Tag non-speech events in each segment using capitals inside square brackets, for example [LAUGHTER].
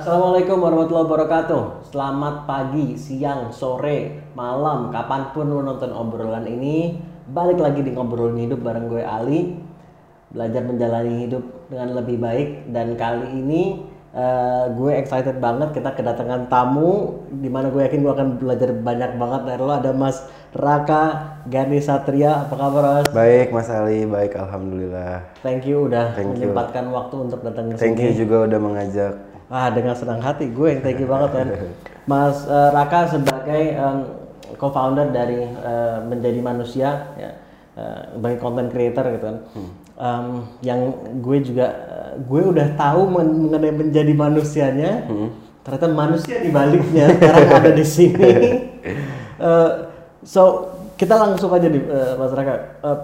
Assalamualaikum warahmatullahi wabarakatuh. Selamat pagi, siang, sore, malam, kapan pun lu nonton obrolan ini. Balik lagi di ngobrolin hidup bareng gue Ali. Belajar menjalani hidup dengan lebih baik dan kali ini eh, gue excited banget kita kedatangan tamu di mana gue yakin gue akan belajar banyak banget dari lo ada Mas Raka Gani Satria apa kabar Mas? Baik Mas Ali, baik Alhamdulillah. Thank you udah Thank you. menyempatkan waktu untuk datang ke Thank sini. you juga udah mengajak. Ah dengan senang hati gue yang thank you banget kan. Mas eh, Raka sebagai em, co-founder dari eh, menjadi manusia ya eh, sebagai content creator gitu kan. Em, yang gue juga gue udah tahu men- mengenai menjadi manusianya. Ternyata manusia di baliknya sekarang [LAUGHS] ada di sini. Eh, so kita langsung aja nih eh, Mas Raka. Eh,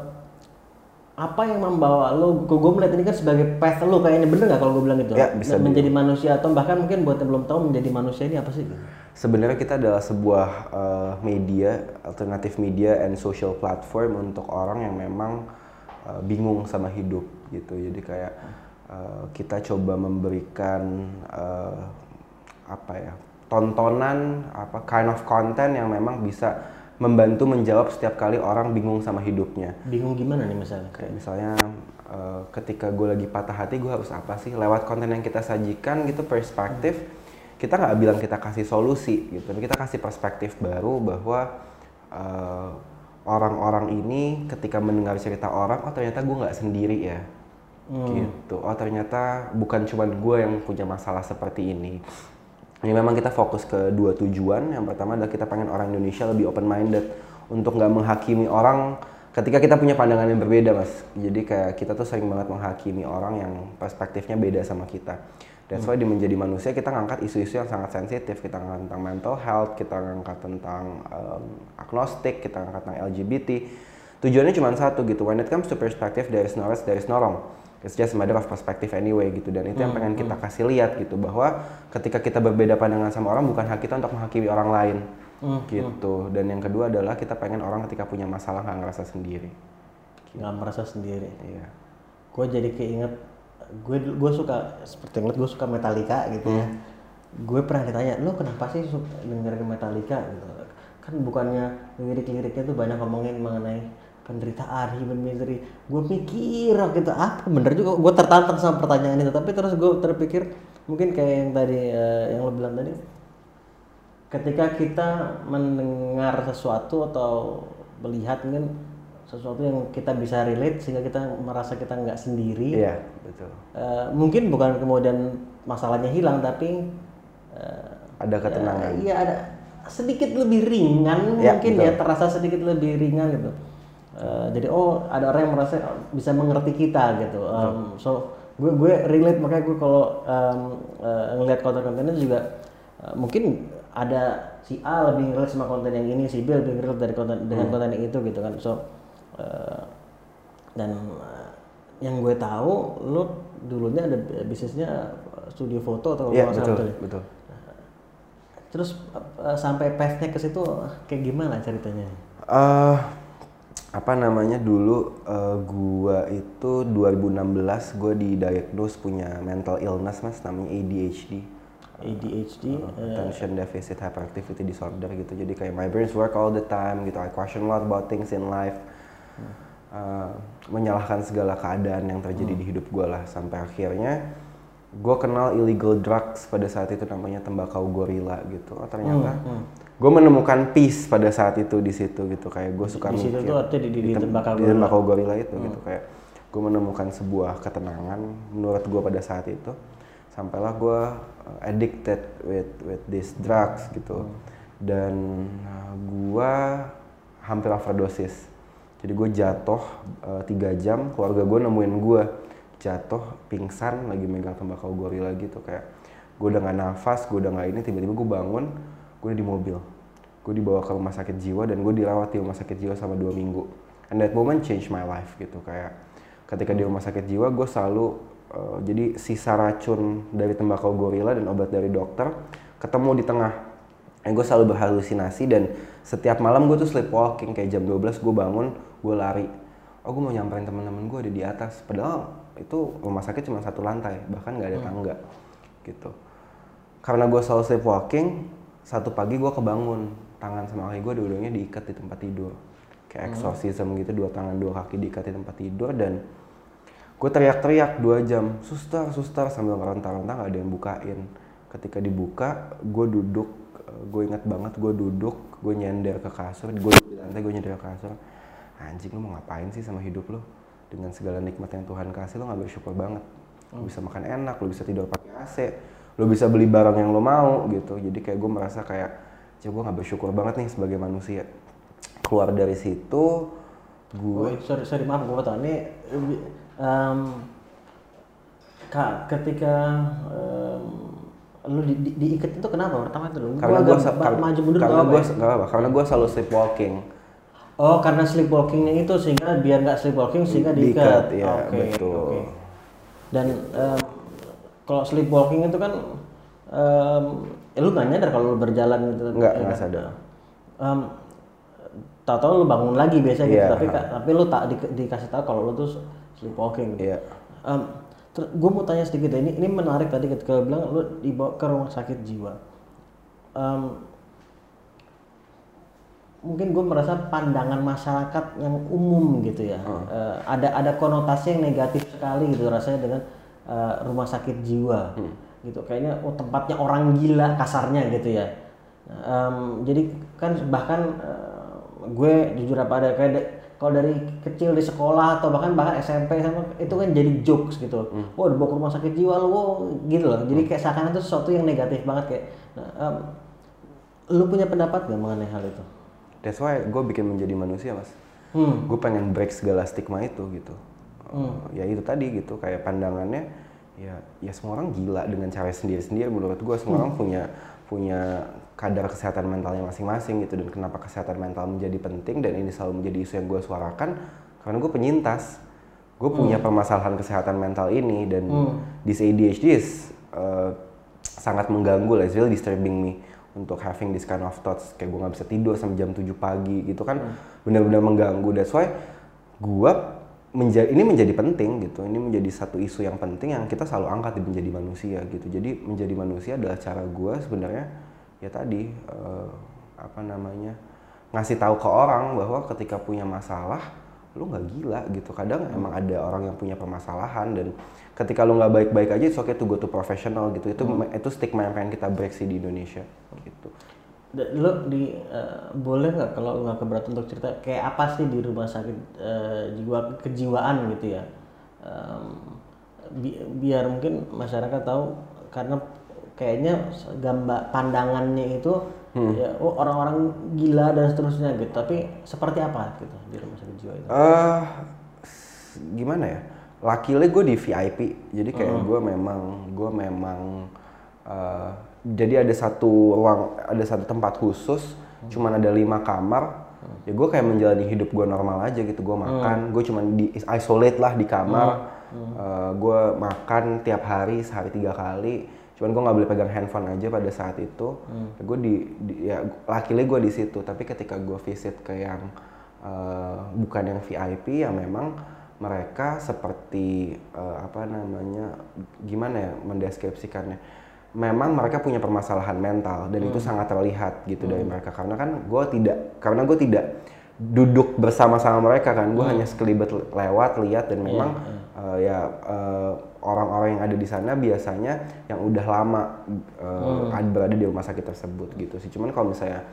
apa yang membawa lo, gue melihat ini kan sebagai path lo kayaknya bener nggak kalau gue bilang gitu? Ya, bisa menjadi manusia atau bahkan mungkin buat yang belum tahu menjadi manusia ini apa sih? Sebenarnya kita adalah sebuah eh, media, alternatif media and social platform untuk orang yang memang eh, bingung sama hidup gitu. Jadi kayak eh, kita coba memberikan eh, apa ya tontonan, apa kind of content yang memang bisa membantu menjawab setiap kali orang bingung sama hidupnya. Bingung gimana nih misalnya? Kayak misalnya eh, ketika gue lagi patah hati gue harus apa sih? Lewat konten yang kita sajikan gitu perspektif kita nggak bilang kita kasih solusi gitu tapi kita kasih perspektif baru bahwa eh, orang-orang ini ketika mendengar cerita orang oh ternyata gue nggak sendiri ya. Gitu. Oh ternyata bukan cuma gue yang punya masalah seperti ini ini memang kita fokus ke dua tujuan. Yang pertama adalah kita pengen orang Indonesia lebih open minded untuk nggak menghakimi orang ketika kita punya pandangan yang berbeda, mas. Jadi kayak kita tuh sering banget menghakimi orang yang perspektifnya beda sama kita. That's why di menjadi manusia kita ngangkat isu-isu yang sangat sensitif. Kita ngangkat tentang mental health, kita ngangkat tentang um, agnostik, kita ngangkat tentang LGBT. Tujuannya cuma satu gitu. When it comes to perspective, there is no right, there is no wrong. It's just a matter of perspective anyway gitu. Dan itu yang pengen kita kasih lihat gitu bahwa ketika kita berbeda pandangan sama orang bukan hak kita untuk menghakimi orang lain. Gitu. dan yang kedua adalah kita pengen orang ketika punya masalah nggak ngerasa sendiri. Nggak merasa sendiri. iya. Gue jadi keinget, gue gue suka seperti ngeliat gue suka Metallica gitu ya. Gue pernah ditanya, lo kenapa sih suka dengerin Metallica? Gitu? Kan bukannya lirik-liriknya tuh banyak ngomongin mengenai penderitaan, human misery. Gue mikir gitu apa bener juga. Gue tertantang sama pertanyaan itu, tapi terus gue terpikir mungkin kayak yang tadi eh, yang lo bilang tadi, ketika kita mendengar sesuatu atau melihat mungkin sesuatu yang kita bisa relate sehingga kita merasa kita nggak sendiri iya betul Eh, mungkin bukan kemudian masalahnya hilang tapi eh, ada ketenangan ya, iya ada sedikit lebih ringan Ya, mungkin betul. ya terasa sedikit lebih ringan gitu Eh, jadi oh ada orang yang merasa bisa mengerti kita gitu Em, so gue gue relate makanya gue kalau em, eh, ngelihat konten-kontennya juga eh, mungkin ada si A lebih relate sama konten yang ini si B lebih relate dari konten Hmm. dengan konten yang itu gitu kan so eh, dan eh, yang gue tahu lo dulunya ada bisnisnya studio foto atau iya kalau nggak salah, betul ya? betul Terus eh, sampai path-nya ke situ kayak gimana ceritanya? eh apa namanya? Dulu eh, gua itu 2016 gue didiagnose punya mental illness mas namanya ADHD ADHD. Uh, eh, attention deficit hyperactivity disorder gitu. Jadi kayak my brains work all the time gitu. I question a lot about things in life. Uh, menyalahkan segala keadaan yang terjadi di hidup gue lah. Sampai akhirnya gue kenal illegal drugs pada saat itu namanya tembakau gorila gitu. Oh ternyata gue menemukan peace pada saat itu di situ gitu kayak gue suka Di situ mikir tuh artinya di- di- di tem- tembakau di gorila. tembakau gorila itu gitu kayak gue menemukan sebuah ketenangan menurut gue pada saat itu. Sampailah gue uh, addicted with with these drugs gitu. Dan uh, gue hampir overdosis. Jadi gue jatuh uh, tiga jam keluarga gue nemuin gue jatuh pingsan lagi megang tembakau gorila gitu kayak gue udah gak nafas gue udah gak ini tiba-tiba gue bangun gue di mobil. Gue dibawa ke rumah sakit jiwa dan gue dirawat di rumah sakit jiwa selama dua minggu. And that moment changed my life gitu kayak ketika di rumah sakit jiwa gue selalu uh, jadi sisa racun dari tembakau gorila dan obat dari dokter ketemu di tengah. Dan gue selalu berhalusinasi dan setiap malam gue tuh sleepwalking kayak jam 12 gue bangun gue lari. Oh gue mau nyamperin teman-teman gue ada di atas. Padahal itu rumah sakit cuma satu lantai bahkan nggak ada tangga gitu. Karena gue selalu sleepwalking satu pagi gue kebangun tangan sama kaki gue dua-duanya diikat di tempat tidur. Kayak exorcism gitu dua tangan dua kaki diikat di tempat tidur dan gue teriak-teriak dua jam suster suster sambil ngeronta-ronta nggak ada yang bukain. Ketika dibuka gue duduk gue ingat banget gue duduk gue nyender ke kasur gue di lantai gue nyender ke kasur. Anjing lu mau ngapain sih sama hidup lu? Dengan segala nikmat yang Tuhan kasih lu nggak bersyukur banget. Lu bisa makan enak lu bisa tidur pakai AC lu bisa beli barang yang lu mau gitu jadi kayak gue merasa kayak cek gue nggak bersyukur banget nih sebagai manusia keluar dari situ gue Gue sorry, sorry maaf gue potong ini em, kak ketika em, lu di, di, diikat itu kenapa pertama itu dulu karena gue maju mundur karena gue ya? nggak apa karena gue selalu sleepwalking oh karena sleepwalkingnya itu sehingga biar nggak sleepwalking sehingga Diikat, diikat iya, Oke, betul. oke. dan em, kalau sleepwalking itu kan em, eh, lu nggak nyadar kalau lu berjalan gitu nggak ya nggak kan? sadar Em, tahu-tahu lu bangun lagi biasa gitu Iya. tapi tapi lu tak di- dikasih tahu kalau lu tuh sleepwalking gitu. Iya. gue mau tanya sedikit ya, ini ini menarik tadi ketika lu bilang lu dibawa ke rumah sakit jiwa. Em, mungkin gue merasa pandangan masyarakat yang umum gitu ya, eh, ada ada konotasi yang negatif sekali gitu rasanya dengan eh, rumah sakit jiwa, gitu. Kayaknya oh tempatnya orang gila kasarnya gitu ya. Em, jadi kan bahkan eh, gue jujur apa ada kayak kalau dari kecil di sekolah atau bahkan bahkan SMP sama itu kan jadi jokes gitu. Wah, dibawa ke rumah sakit jiwa lo, wow, gitu loh. Jadi kayak seakan itu sesuatu yang negatif banget kayak. Nah, em, lu punya pendapat gak mengenai hal itu? that's why gue bikin menjadi manusia mas Hmm. gue pengen break segala stigma itu gitu Uh, ya itu tadi gitu kayak pandangannya ya ya semua orang gila dengan cara sendiri-sendiri menurut gue semua orang punya punya kadar kesehatan mentalnya masing-masing gitu dan kenapa kesehatan mental menjadi penting dan ini selalu menjadi isu yang gue suarakan? Karena gue penyintas. Gue punya permasalahan kesehatan mental ini dan this ADHD is uh, sangat mengganggu lah, it's really disturbing me untuk having this kind of thoughts. Kayak gue nggak bisa tidur sampai jam 7 pagi gitu kan. Benar-benar mengganggu. That's why gue menjadi ini menjadi penting gitu. Ini menjadi satu isu yang penting yang kita selalu angkat di menjadi manusia gitu. Jadi menjadi manusia adalah cara gue sebenarnya ya tadi eh, apa namanya ngasih tahu ke orang bahwa ketika punya masalah lu nggak gila gitu. Kadang emang ada orang yang punya permasalahan dan ketika lu nggak baik-baik aja it's okay to go to professional gitu. Itu itu stigma yang pengen kita break sih di Indonesia gitu Lu di eh, boleh nggak kalau lu nggak keberatan untuk cerita kayak apa sih di rumah sakit eh, jiwa kejiwaan gitu ya? Em, bi- biar mungkin masyarakat tahu karena kayaknya gambar pandangannya itu ya oh orang-orang gila dan seterusnya gitu. Tapi seperti apa gitu di rumah sakit jiwa itu? eh s- gimana ya luckily gue di VIP jadi kayak gue memang gue memang eh, jadi ada satu ruang ada satu tempat khusus cuman ada lima kamar. Ya gue kayak menjalani hidup gue normal aja gitu gue makan gue cuman di isolate lah di kamar. Eh, gue makan tiap hari sehari tiga kali. Cuman gue nggak boleh pegang handphone aja pada saat itu. Gue di, di- ya luckily gue di situ. Tapi ketika gue visit ke yang eh, bukan yang VIP ya memang mereka seperti eh, apa namanya gimana ya mendeskripsikannya memang mereka punya permasalahan mental dan itu sangat terlihat gitu dari mereka. Karena kan gue tidak karena gue tidak duduk bersama-sama mereka kan. Gue hanya sekelibet lewat lihat dan memang eh, ya eh, orang-orang yang ada di sana biasanya yang udah lama eh, ad- berada di rumah sakit tersebut gitu sih. Cuman kalau misalnya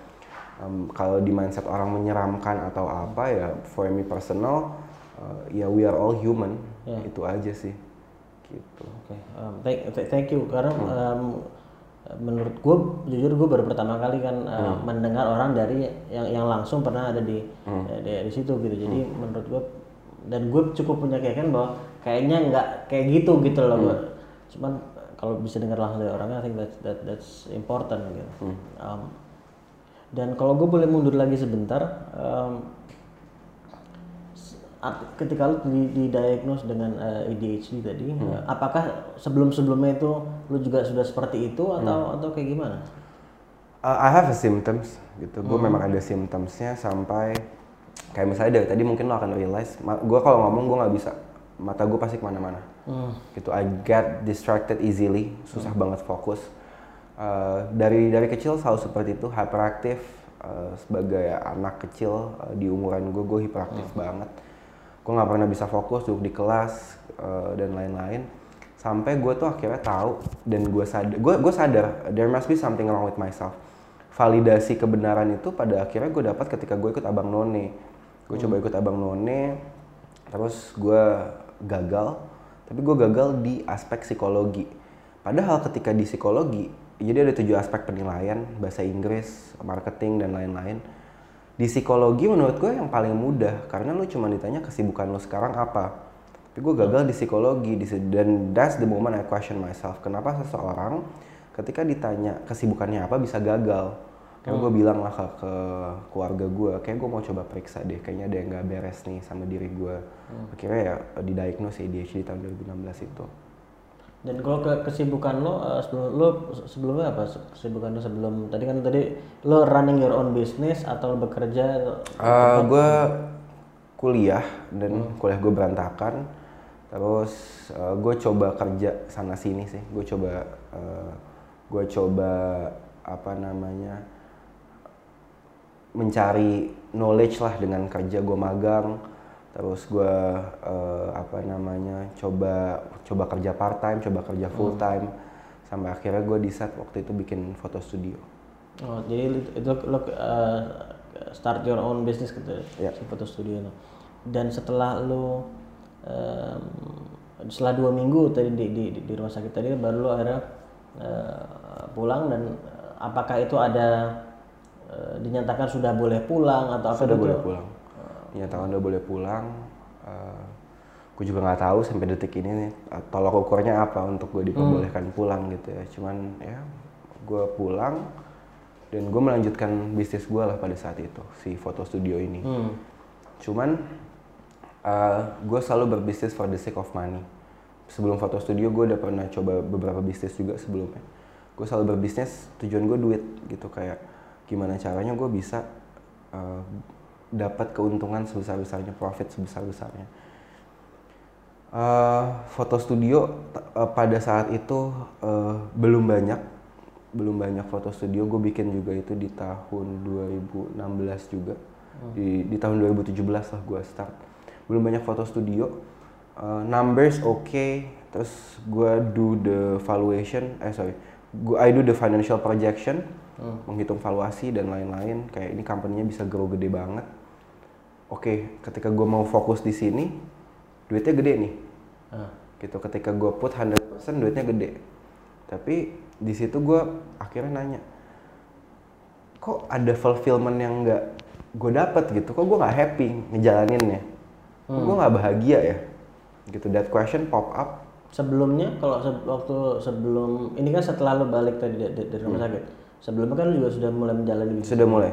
em, kalau di mindset orang menyeramkan atau apa ya for me personal eh, ya we are all human. Itu aja sih gitu Oke, um, thank, th- thank you karena um, menurut gue jujur gue baru pertama kali kan uh, mendengar orang dari yang yang langsung pernah ada di di, di situ gitu. Jadi menurut gue dan gue cukup punya keyakinan bahwa kayaknya nggak kayak gitu gitu loh. Gua. Cuman kalau bisa dengar langsung dari orangnya, I think that, that that's important gitu. Um, dan kalau gue boleh mundur lagi sebentar, um, ketika lu di, didiagnose dengan eh, ADHD tadi, eh, apakah sebelum-sebelumnya itu lu juga sudah seperti itu atau atau kayak gimana? Uh, I have a symptoms gitu. Gue memang ada symptomsnya sampai kayak misalnya dari tadi mungkin lo akan realize, gue kalau ngomong gue nggak bisa, mata gue pasti ke mana-mana. Gitu. I get distracted easily, susah banget fokus. Uh, dari dari kecil selalu seperti itu hyperaktif uh, sebagai anak kecil uh, di umuran gue gue hiperaktif hmm. banget gue nggak pernah bisa fokus duduk di kelas uh, dan lain-lain. Sampai gue tuh akhirnya tahu dan gue sadar gue gue sadar there must be something wrong with myself. Validasi kebenaran itu pada akhirnya gue dapat ketika gue ikut abang none. Gue hmm. coba ikut abang none terus gue gagal tapi gue gagal di aspek psikologi. Padahal ketika di psikologi jadi ada tujuh aspek penilaian bahasa Inggris marketing dan lain-lain di psikologi menurut gue yang paling mudah karena lu cuma ditanya kesibukan lu sekarang apa. Tapi gue gagal di psikologi dan that's the moment I question myself. Kenapa seseorang ketika ditanya kesibukannya apa bisa gagal? Kayak hmm. gue bilang lah ke, ke keluarga gue kayak gue mau coba periksa deh kayaknya ada yang gak beres nih sama diri gue. Hmm. akhirnya ya didiagnose ADHD di tahun 2016 itu dan kalau ke kesibukan lo uh, sebelum lo sebelumnya apa kesibukan lo sebelum tadi kan tadi lo running your own business atau lo bekerja? Uh, eh, gue kuliah dan hmm. kuliah gue berantakan. Terus uh, eh, gue coba kerja sana sini sih. Gue coba uh, gue coba apa namanya mencari knowledge lah dengan kerja gue magang terus gue uh, apa namanya coba coba kerja part time coba kerja full time hmm. sampai akhirnya gue decide waktu itu bikin foto studio. Oh jadi itu lo uh, start your own business gitu ya? Si foto studio lo dan setelah lo um, setelah dua minggu tadi di, di, di rumah sakit tadi baru lo akhirnya uh, pulang dan apakah itu ada uh, dinyatakan sudah boleh pulang atau apa sudah boleh pulang dinyatakan udah boleh pulang. Uh, eh, gue juga nggak tahu sampai detik ini nih tolak ukurnya apa untuk gue diperbolehkan hmm. pulang gitu ya. Cuman ya gue pulang dan gue melanjutkan bisnis gue lah pada saat itu si foto studio ini. Hmm. cuman uh, eh, gue selalu berbisnis for the sake of money. Sebelum foto studio gue udah pernah coba beberapa bisnis juga sebelumnya. Gue selalu berbisnis tujuan gue duit gitu kayak gimana caranya gue bisa uh, dapat keuntungan sebesar besarnya profit sebesar besarnya uh, foto studio uh, pada saat itu uh, belum banyak. Belum banyak foto studio. Gue bikin juga itu di tahun 2016 juga. Hmm. di di tahun 2017 lah gue start. Belum banyak foto studio. Uh, numbers oke. Okay. terus gue do the valuation eh sorry. Gue I do the financial projection. Hmm. menghitung valuasi dan lain-lain. Kayak ini company-nya bisa grow gede banget okay, ketika gue mau fokus di sini duitnya gede nih. Uh. gitu ketika gue put 100% duitnya gede. Tapi di situ gue akhirnya nanya kok ada fulfillment yang nggak gue dapet? Gitu. Kok gue nggak happy ngejalaninnya? Kok hmm. gue nggak bahagia ya? Gitu that question pop up. Sebelumnya kalau se waktu sebelum ini kan setelah lo balik tadi dari, dari rumah hmm. sakit. Sebelumnya kan lo juga sudah mulai menjalani sudah mulai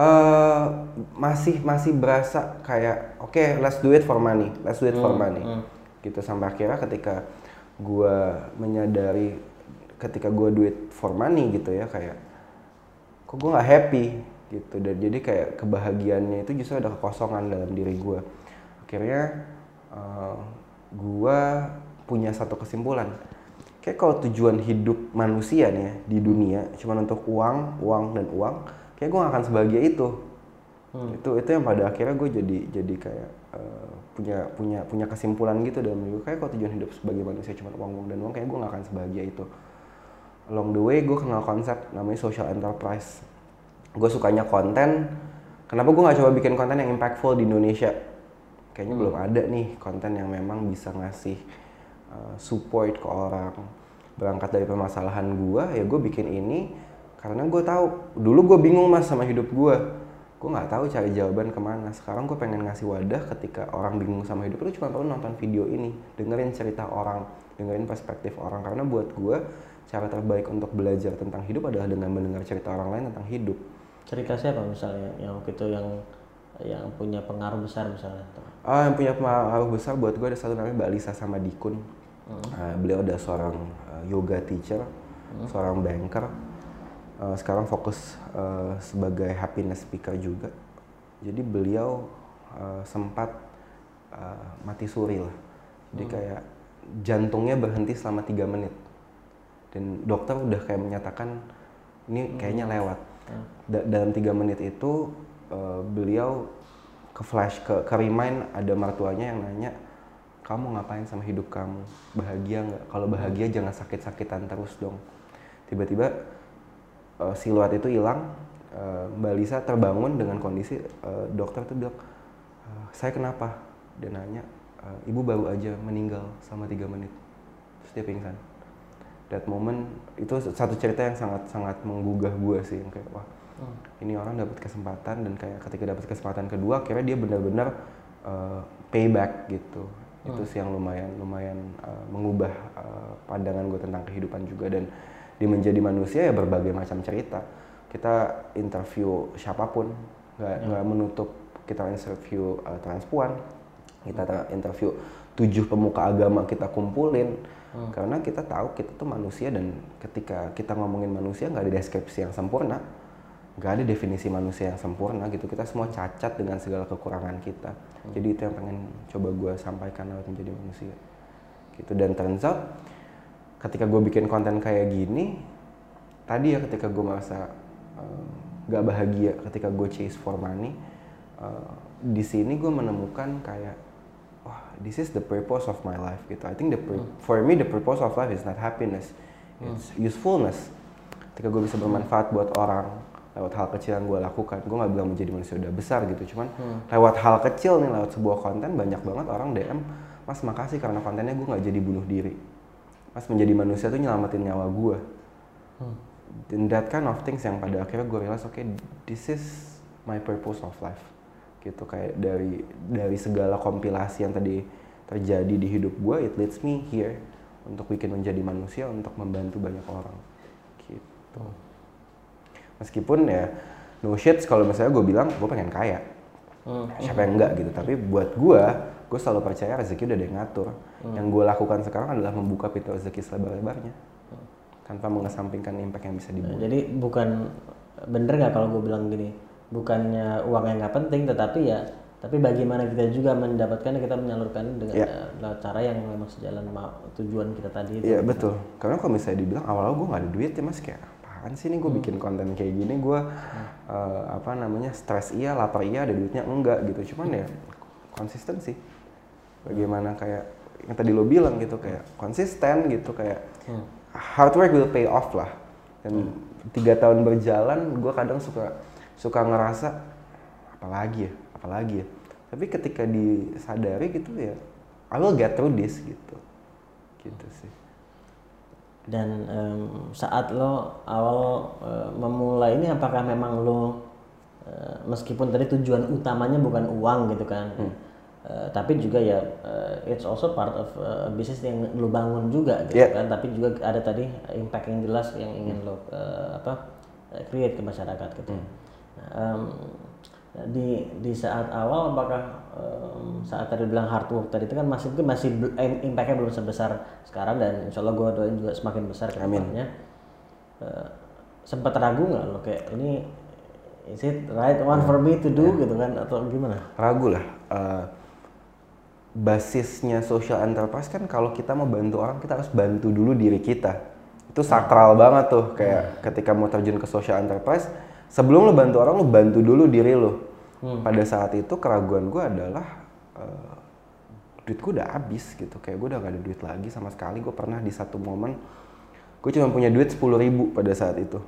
uh, masih masih berasa kayak oke okay, let's do it for money let's do it hmm, for money. hmm. gitu sampai akhirnya ketika gue menyadari ketika gue do it for money gitu ya kayak kok gue nggak happy? Gitu dan jadi kayak kebahagiaannya itu justru ada kekosongan dalam diri gue akhirnya uh, eh, gue punya satu kesimpulan. Kayak kalau tujuan hidup manusia nih ya, di dunia cuma untuk uang uang dan uang kayak gue gak akan sebahagia itu. Hmm. itu itu yang pada akhirnya gue jadi jadi kayak uh, punya punya punya kesimpulan gitu dalam gue kayak kalau tujuan hidup sebagai manusia cuma uang uang dan uang kayak gue gak akan sebahagia itu. Along the way gue kenal konsep namanya social enterprise. Gue sukanya konten. Kenapa gue gak coba bikin konten yang impactful di Indonesia? Kayaknya hmm. belum ada nih konten yang memang bisa ngasih uh, support ke orang. Berangkat dari permasalahan gue ya gue bikin ini karena gue tahu dulu gue bingung mas sama hidup gue gue nggak tahu cari jawaban ke mana. Sekarang gue pengen ngasih wadah ketika orang bingung sama hidup. Lu cuma perlu nonton video ini dengerin cerita orang dengerin perspektif orang. Karena buat gue cara terbaik untuk belajar tentang hidup adalah dengan mendengar cerita orang lain tentang hidup. Cerita siapa misalnya? Yang waktu itu yang yang punya pengaruh besar misalnya? Ah yang punya pengaruh besar buat gue ada satu namanya Mbak Lisa sama Dikun hmm. uh, beliau ada seorang uh, yoga teacher hmm. seorang banker uh, sekarang fokus uh, sebagai happiness speaker juga. Jadi beliau uh, sempat uh, mati suri lah. Jadi hmm. kayak jantungnya berhenti selama tiga menit. dan dokter udah kayak menyatakan ini kayaknya Hmm. lewat Da- dalam tiga menit itu eh, beliau ke flash ke, ke remind ada mertuanya yang nanya kamu ngapain sama hidup kamu bahagia nggak kalau bahagia jangan sakit-sakitan terus dong tiba-tiba eh, siluet itu hilang eh, mbak Lisa terbangun dengan kondisi eh, dokter tuh bilang "Eh, saya kenapa? Dia nanya "Eh, ibu baru aja meninggal selama tiga menit. Terus dia pingsan. That moment itu satu cerita yang sangat sangat menggugah gue sih yang kayak wah Hmm. ini orang dapat kesempatan dan kayak ketika dapat kesempatan kedua akhirnya dia benar-benar uh, payback gitu. Itu sih yang lumayan lumayan uh, mengubah uh, pandangan gue tentang kehidupan juga dan di menjadi manusia ya berbagai macam cerita. Kita interview siapa pun nggak nggak menutup kita interview uh, transpuan kita interview tujuh pemuka agama kita kumpulin. Karena kita tahu kita tuh manusia dan ketika kita ngomongin manusia nggak ada deskripsi yang sempurna. Nggak ada definisi manusia yang sempurna gitu. Kita semua cacat dengan segala kekurangan kita. Jadi itu yang pengen coba gue sampaikan lewat menjadi manusia. Gitu. Dan turns out ketika gue bikin konten kayak gini tadi ya ketika gue merasa eh, nggak bahagia ketika gue chase for money eh, di sini gue menemukan kayak wah this is the purpose of my life gitu. I think the pur- for me the purpose of life is not happiness. It's usefulness. Ketika gue bisa bermanfaat buat orang lewat hal kecil yang gue lakukan gue nggak bilang menjadi manusia udah besar gitu. Cuman lewat hal kecil nih lewat sebuah konten banyak banget orang DM mas makasih karena kontennya gue nggak jadi bunuh diri mas menjadi manusia tuh nyelamatin nyawa gue and that kind of things yang pada akhirnya gue realize oke this is my purpose of life. Gitu kayak dari dari segala kompilasi yang tadi terjadi di hidup gue it leads me here untuk bikin menjadi manusia untuk membantu banyak orang. Gitu. Meskipun ya no shit kalau misalnya gue bilang gue pengen kaya. Hmm. siapa yang enggak gitu tapi buat gue gue selalu percaya rezeki udah ada yang ngatur. Yang gue lakukan sekarang adalah membuka pintu rezeki selebar-lebarnya. Tanpa mengesampingkan impact yang bisa dibuat. Jadi bukan bener nggak kalau gue bilang gini, bukannya uang yang nggak penting, tetapi ya, tapi bagaimana kita juga mendapatkan kita menyalurkan dengan eh, lewat cara yang memang sejalan sama tujuan kita tadi itu. Iya betul. Karena kalau misalnya dibilang awal-awal gue nggak ada duit ya mas kayak apaan sih nih gue bikin konten kayak gini? Gue eh, apa namanya stres iya lapar iya ada duitnya enggak gitu. Cuman ya konsisten sih. Bagaimana kayak yang tadi lo bilang gitu kayak konsisten gitu kayak hard work will pay off lah. Dan tiga tahun berjalan gue kadang suka suka ngerasa apalagi ya apalagi ya. Tapi ketika disadari gitu ya I will get through this gitu. Gitu sih. Dan em, saat lo awal eh, memulai ini, apakah memang lo eh, meskipun tadi tujuan utamanya bukan uang gitu kan, eh, tapi juga ya eh, it's also part of eh, bisnis yang lo bangun juga gitu Yeah. kan, tapi juga ada tadi impact yang jelas yang ingin lo eh, apa create ke masyarakat gitu. Nah, em, di di saat awal apakah em, saat tadi bilang hard work tadi itu kan masih mungkin masih impactnya belum sebesar sekarang dan insya Allah gue doain juga semakin besar ke depannya. Eh, sempat ragu nggak lo kayak ini is it right one for me to do? Gitu kan atau gimana? ragu lah. Eh, basisnya social enterprise kan kalau kita mau bantu orang kita harus bantu dulu diri kita. Itu sakral banget tuh kayak ketika mau terjun ke social enterprise sebelum lo bantu orang lo bantu dulu diri lo pada saat itu keraguan gue adalah eh, duit gue udah habis gitu. Kayak gue udah gak ada duit lagi sama sekali. Gue pernah di satu momen gue cuma punya duit sepuluh ribu pada saat itu.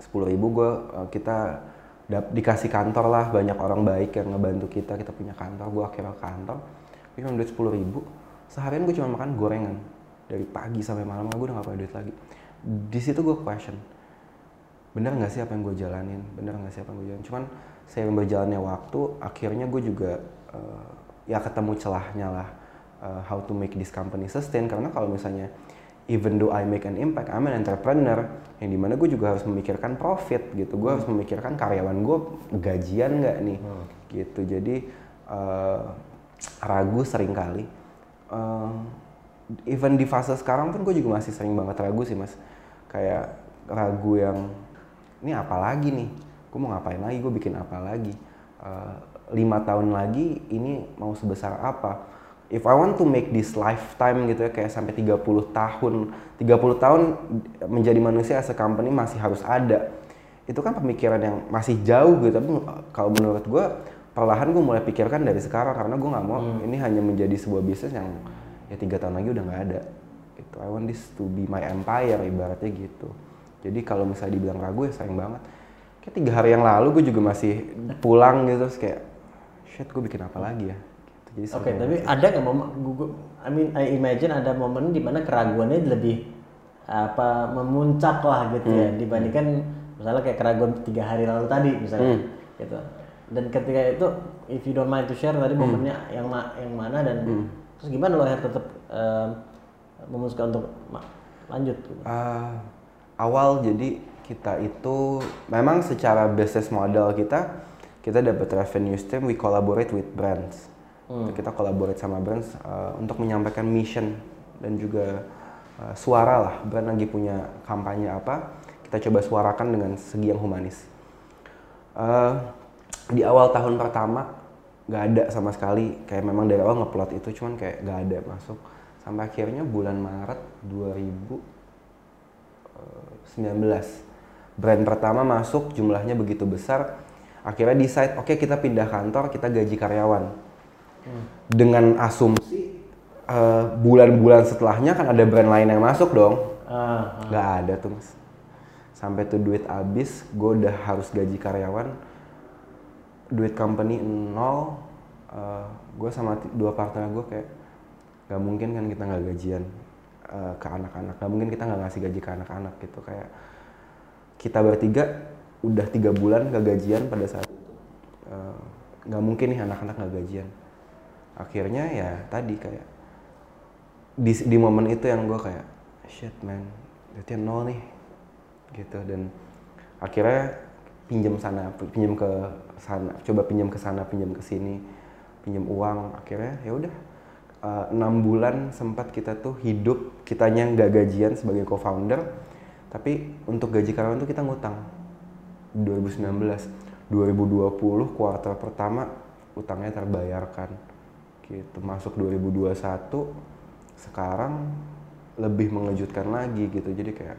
Sepuluh ribu gue eh, kita dap- dikasih kantor lah banyak orang baik yang ngebantu kita kita punya kantor gue akhirnya kantor gue cuma duit sepuluh ribu. Seharian gue cuma makan gorengan. Dari pagi sampai malam gue udah gak punya duit lagi. Di situ gue question bener nggak sih apa yang gue jalanin? Bener nggak sih apa yang gue jalanin? Cuman seiring berjalannya waktu akhirnya gue juga eh, ya ketemu celahnya lah eh, how to make this company sustain. Karena kalau misalnya even though I make an impact I'm an entrepreneur yang di mana gue juga harus memikirkan profit gitu. Gue harus memikirkan karyawan gue gajian nggak nih? Gitu. Jadi eh, ragu sering kali. Eh, even di fase sekarang pun gue juga masih sering banget ragu sih mas. Kayak ragu yang ini apa lagi nih? Gue mau ngapain lagi? Gue bikin apa lagi? Eh, lima tahun lagi ini mau sebesar apa? If I want to make this lifetime gitu ya kayak sampai 30 tahun 30 tahun menjadi manusia as a company masih harus ada. Itu kan pemikiran yang masih jauh gitu tapi kalau menurut gue perlahan gue mulai pikirkan dari sekarang karena gue nggak mau ini hanya menjadi sebuah bisnis yang ya tiga tahun lagi udah nggak ada gitu I want this to be my empire ibaratnya gitu jadi kalau misalnya dibilang ragu ya sayang banget kayak tiga hari yang lalu gue juga masih pulang gitu terus kayak shit gue bikin apa lagi ya gitu. jadi Oke, seru tapi ada nggak momen? Gue, I mean, I imagine ada momen di mana keraguannya lebih apa memuncak lah gitu ya dibandingkan misalnya kayak keraguan tiga hari lalu tadi misalnya gitu. Dan ketika itu, if you don't mind to share tadi momennya yang ma- yang mana dan terus gimana lo akhirnya tetap em, memutuskan untuk lanjut? Gitu. Ah, awal jadi kita itu memang secara business model kita kita dapat revenue stream we collaborate with brands kita collaborate sama brands uh, untuk menyampaikan mission dan juga uh, suara lah brand lagi punya kampanye apa kita coba suarakan dengan segi yang humanis Uh, di awal tahun pertama nggak ada sama sekali. Kayak memang dari awal ngeplot itu cuman kayak nggak ada masuk. Sampai akhirnya bulan Maret 2019 brand pertama masuk jumlahnya begitu besar. Akhirnya decide oke kita pindah kantor kita gaji karyawan. Dengan asumsi eh, bulan-bulan setelahnya kan ada brand lain yang masuk dong. Ah, nggak ada tuh mas. Sampai tuh duit habis gue udah harus gaji karyawan duit company nol gue sama dua partner gue kayak nggak mungkin kan kita nggak gajian eh, ke anak-anak. Nggak mungkin kita nggak ngasih gaji ke anak-anak gitu. Kayak kita bertiga udah tiga bulan gak gajian pada saat itu. Eh, nggak mungkin nih anak-anak nggak gajian. Akhirnya ya tadi kayak di, di momen itu yang gue kayak shit man duitnya nol nih gitu. Dan akhirnya pinjam sana pinjam ke sana coba pinjam ke sana pinjam ke sini pinjam uang akhirnya ya udah. Eh, enam bulan sempat kita tuh hidup kitanya nggak gajian sebagai co-founder tapi untuk gaji karyawan tuh kita ngutang. 2019 2020 kuartal pertama utangnya terbayarkan gitu. Masuk 2021 sekarang lebih mengejutkan lagi gitu. Jadi kayak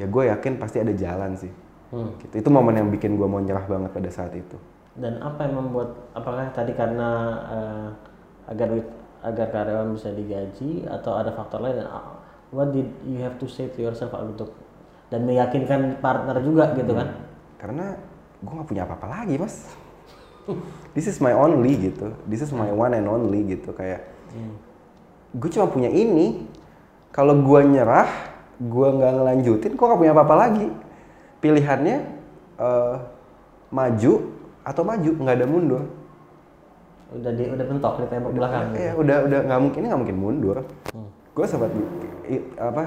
ya gue yakin pasti ada jalan sih Hmm. gitu. Itu momen yang bikin gue mau nyerah banget pada saat itu Dan apa yang membuat apakah tadi karena eh, agar agar karyawan bisa digaji atau ada faktor lain? Dan, ah, What did you have to say to yourself untuk dan meyakinkan partner juga gitu kan? karena gue nggak punya apa-apa lagi mas. This is my only gitu. This is my one and only gitu kayak gue cuma punya ini. Kalau gue nyerah gue nggak ngelanjutin gue nggak punya apa-apa lagi. Pilihannya eh, maju atau maju nggak ada mundur. Udah di udah bentok di tembok belakang. gitu. ya udah udah nggak mungkin nggak mungkin mundur. Gue sempat apa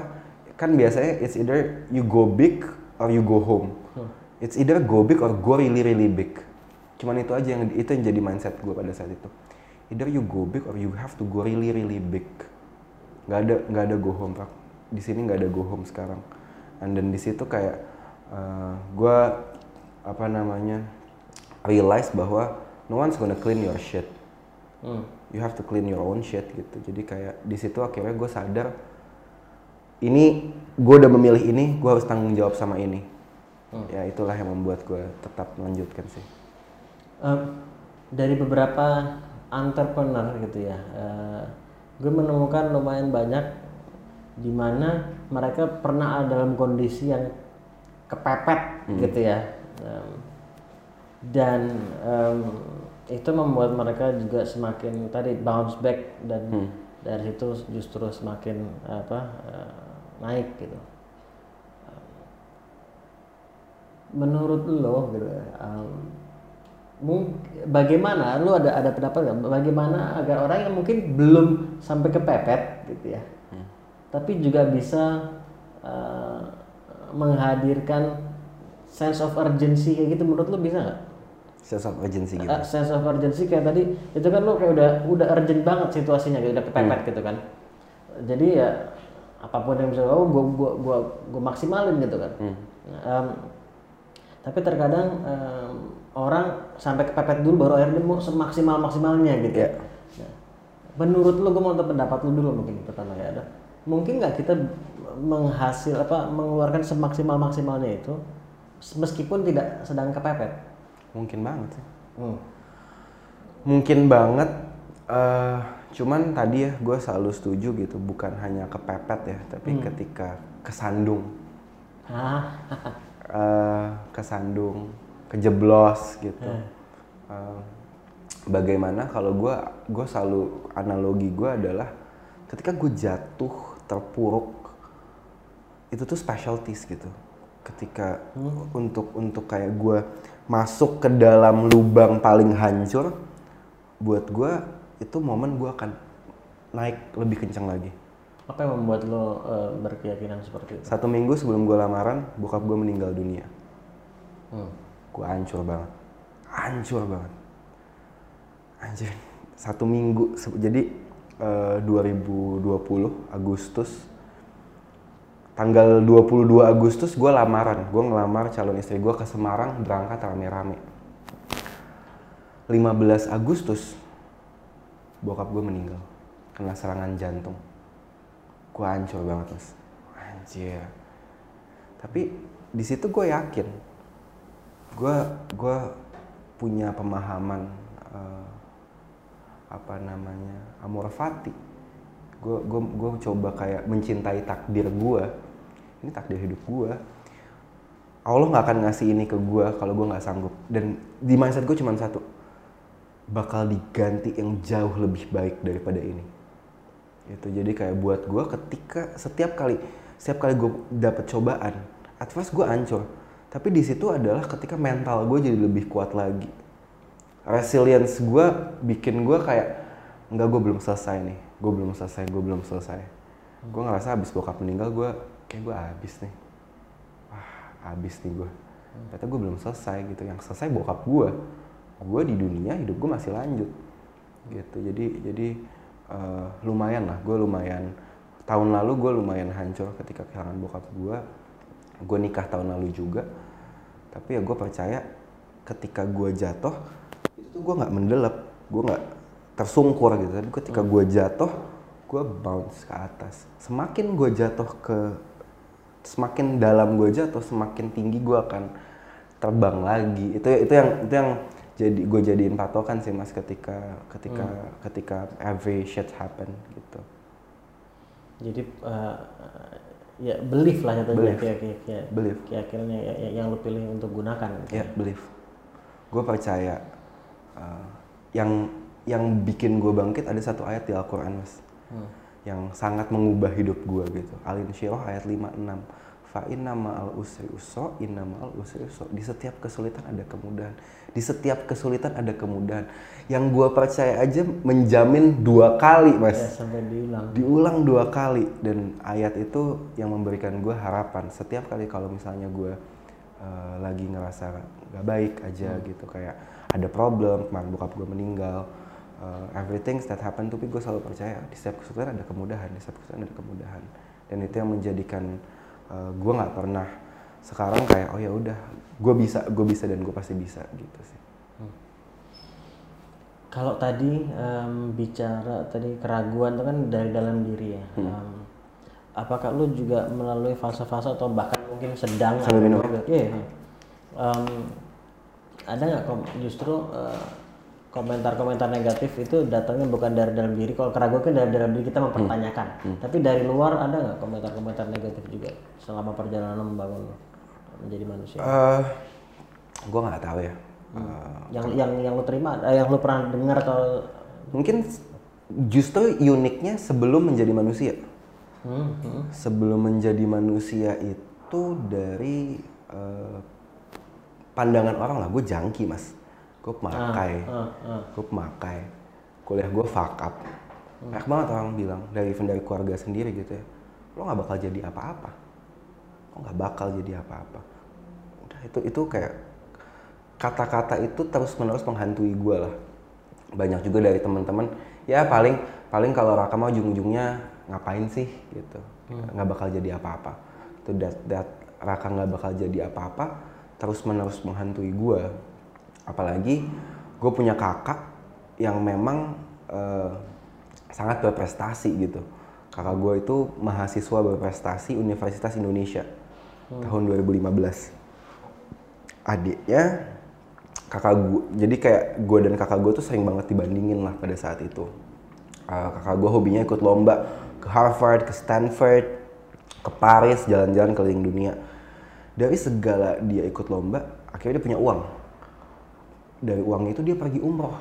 kan biasanya it's either you go big or you go home. It's either go big or go really really big. Cuman itu aja yang itu yang jadi mindset gue pada saat itu. Either you go big or you have to go really really big. Nggak ada nggak ada go home pak. Di sini nggak ada go home sekarang. And then di situ kayak gue apa namanya realize bahwa no one's gonna clean your shit. Hmm. you have to clean your own shit gitu. Jadi kayak di situ akhirnya gue sadar ini gue udah memilih ini gue harus tanggung jawab sama ini. Ya itulah yang membuat gue tetap melanjutkan sih. Eh, dari beberapa entrepreneur gitu ya, eh, gue menemukan lumayan banyak di mana mereka pernah ada dalam kondisi yang kepepet gitu ya, Em, dan em, itu membuat mereka juga semakin tadi bounce back dan dari situ justru semakin apa eh, naik gitu. menurut lo gitu um, bagaimana lu ada ada pendapat nggak? Bagaimana agar orang yang mungkin belum sampai kepepet gitu ya tapi juga bisa uh, menghadirkan sense of urgency kayak gitu menurut lu bisa nggak sense of urgency gitu. Uh, sense of urgency kayak tadi itu kan lu kayak udah udah urgent banget situasinya gitu udah kepepet gitu kan. Jadi ya apa pun yang bisa oh gua gua gua gua maksimalin gitu kan. Em, tapi terkadang em, orang sampai kepepet dulu baru akhirnya mau semaksimal maksimalnya gitu. Iya. Nah, menurut lo gue mau tahu pendapat lo dulu mungkin pertama ya ada. Mungkin nggak kita menghasil apa mengeluarkan semaksimal maksimalnya itu meskipun tidak sedang kepepet Mungkin banget sih. hmm. Mungkin banget. eh cuman tadi ya gue selalu setuju gitu, bukan hanya kepepet ya, tapi ketika kesandung, [LAUGHS] eh kesandung, kejeblos gitu. Eh, bagaimana kalau gue gue selalu analogi gue adalah ketika gue jatuh terpuruk itu tuh specialties gitu ketika untuk untuk kayak gue masuk ke dalam lubang paling hancur buat gue itu momen gue akan naik lebih kencang lagi. Apa yang membuat lo eh, berkeyakinan seperti itu? Satu minggu sebelum gue lamaran bokap gue meninggal dunia. Hmm. gue hancur banget. Hancur banget. Anjir. Satu minggu jadi eh, 2020 Agustus tanggal 22 Agustus gue lamaran. Gue ngelamar calon istri gue ke Semarang berangkat rame-rame. 15 Agustus bokap gue meninggal. Kena serangan jantung. Gue hancur banget mas. Anjir. Tapi di situ gue yakin gue gue punya pemahaman eh, apa namanya amor fati. Gue gue coba kayak mencintai takdir gue ini takdir hidup gue Allah nggak akan ngasih ini ke gue kalau gue nggak sanggup. Dan di mindset gue cuma satu. Bakal diganti yang jauh lebih baik daripada ini. Itu jadi kayak buat gue ketika setiap kali setiap kali gue dapet cobaan at first gue hancur. Tapi di situ adalah ketika mental gue jadi lebih kuat lagi. Resilience gue bikin gue kayak enggak gue belum selesai nih. Gue belum selesai gue belum selesai. Gue ngerasa habis bokap meninggal gue kayak gue habis nih. Wah habis nih gue ternyata gue belum selesai gitu. Yang selesai bokap gue gue di dunia hidup gue masih lanjut. Gitu. Jadi jadi eh, lumayan lah. Gue lumayan tahun lalu gue lumayan hancur ketika kehilangan bokap gue gue nikah tahun lalu juga. Tapi ya gue percaya ketika gue jatuh itu tuh gue nggak mendelep. Gue nggak tersungkur gitu. Tapi ketika gue jatuh gue bounce ke atas. Semakin gue jatuh ke semakin dalam gue jatuh semakin tinggi gue akan terbang lagi itu itu yang itu yang jadi gue jadiin patokan sih mas ketika ketika ketika every shit happen gitu jadi eh, ya belief lah jatuhnya Belief. kayak kayak kayak Belief. keyakinannya ya- ya- yang lo pilih untuk gunakan ya believe gue percaya uh, yang yang bikin gue bangkit ada satu ayat di Al-Quran mas Hmm. Yang sangat mengubah hidup gue gitu. Alin Syirah ayat 56 fa inna ma'al usri usra inna ma'al usri usra di setiap kesulitan ada kemudahan. Di setiap kesulitan ada kemudahan. Yang gue percaya aja menjamin dua kali mas. Ya sampai diulang. Diulang dua kali. Dan ayat itu yang memberikan gue harapan. Setiap kali kalau misalnya gue uh, lagi ngerasa gak baik aja gitu kayak ada problem kemarin bokap gue meninggal uh, everything that happen tapi gue selalu percaya di setiap kesulitan ada kemudahan di setiap kesulitan ada kemudahan dan itu yang menjadikan uh, gue nggak pernah sekarang kayak oh ya udah gue bisa gue bisa dan gue pasti bisa gitu sih Kalau tadi em, bicara tadi keraguan itu kan dari dalam diri ya. Hmm. Em, apakah lu juga melalui fase-fase atau bahkan mungkin sedang Sambil minum. Iya. iya. Em, ada nggak justru eh, komentar-komentar negatif itu datangnya bukan dari dalam diri. Kalau keraguan kan dari dalam diri kita mempertanyakan. Hmm. Tapi dari luar ada nggak komentar-komentar negatif juga selama perjalanan membangun menjadi manusia? Eh, gue nggak tahu ya Eh, yang yang yang lu terima, eh, yang lu pernah dengar atau mungkin justru uniknya sebelum menjadi manusia Hmm, hmm. sebelum menjadi manusia itu dari eh, pandangan orang lah gue jangki mas gue pemakai Ah, ah. gue pemakai kuliah gue fuck up. Banyak banget orang bilang dari even dari keluarga sendiri gitu ya lo nggak bakal jadi apa-apa. Lo nggak bakal jadi apa-apa. Udah itu itu kayak kata-kata itu terus menerus menghantui gue lah. Banyak juga dari teman-teman ya paling paling kalau Raka mau ujung-ujungnya ngapain sih? Gitu. Nggak bakal jadi apa-apa. Itu that, that Raka nggak bakal jadi apa-apa terus menerus menghantui gue apalagi gue punya kakak yang memang eh, sangat berprestasi gitu. Kakak gue itu mahasiswa berprestasi Universitas Indonesia tahun 2015 adiknya kakak gue jadi kayak gue dan kakak gue tuh sering banget dibandingin lah pada saat itu. Uh, kakak gue hobinya ikut lomba ke Harvard ke Stanford ke Paris jalan-jalan keliling dunia. Dari segala dia ikut lomba akhirnya dia punya uang dari uang itu dia pergi umroh.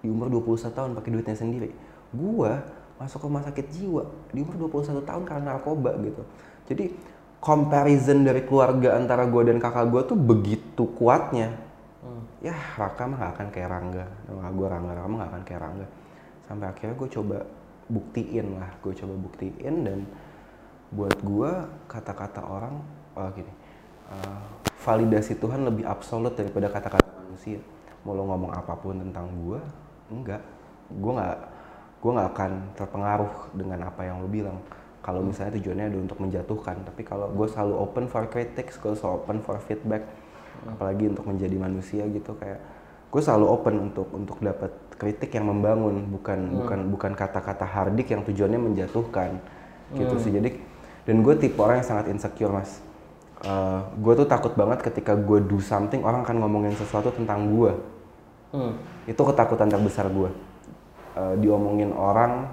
Di umur 21 tahun pakai duitnya sendiri. Gua masuk ke rumah sakit jiwa di umur 21 tahun karena narkoba gitu. Jadi comparison dari keluarga antara gua dan kakak gua tuh begitu kuatnya. Ya Raka mah gak akan kayak Rangga. Nah, gua Rangga Raka mah gak akan kayak Rangga. Sampai akhirnya gue coba buktiin lah. Gue coba buktiin dan buat gue kata-kata orang oh gini uh, validasi Tuhan lebih absolut daripada kata-kata manusia mau lo ngomong apa pun tentang gue enggak. Gue nggak gue nggak akan terpengaruh dengan apa yang lo bilang. Kalau misalnya tujuannya ada untuk menjatuhkan tapi kalau gue selalu open for critics gue selalu open for feedback apalagi untuk menjadi manusia gitu kayak gue selalu open untuk untuk dapat kritik yang membangun bukan bukan bukan kata-kata hardik yang tujuannya menjatuhkan gitu sih. Jadi dan gue tipe orang yang sangat insecure mas gue tuh takut banget ketika gue do something orang akan ngomongin sesuatu tentang gue Hmm. itu ketakutan terbesar gue Eh, diomongin orang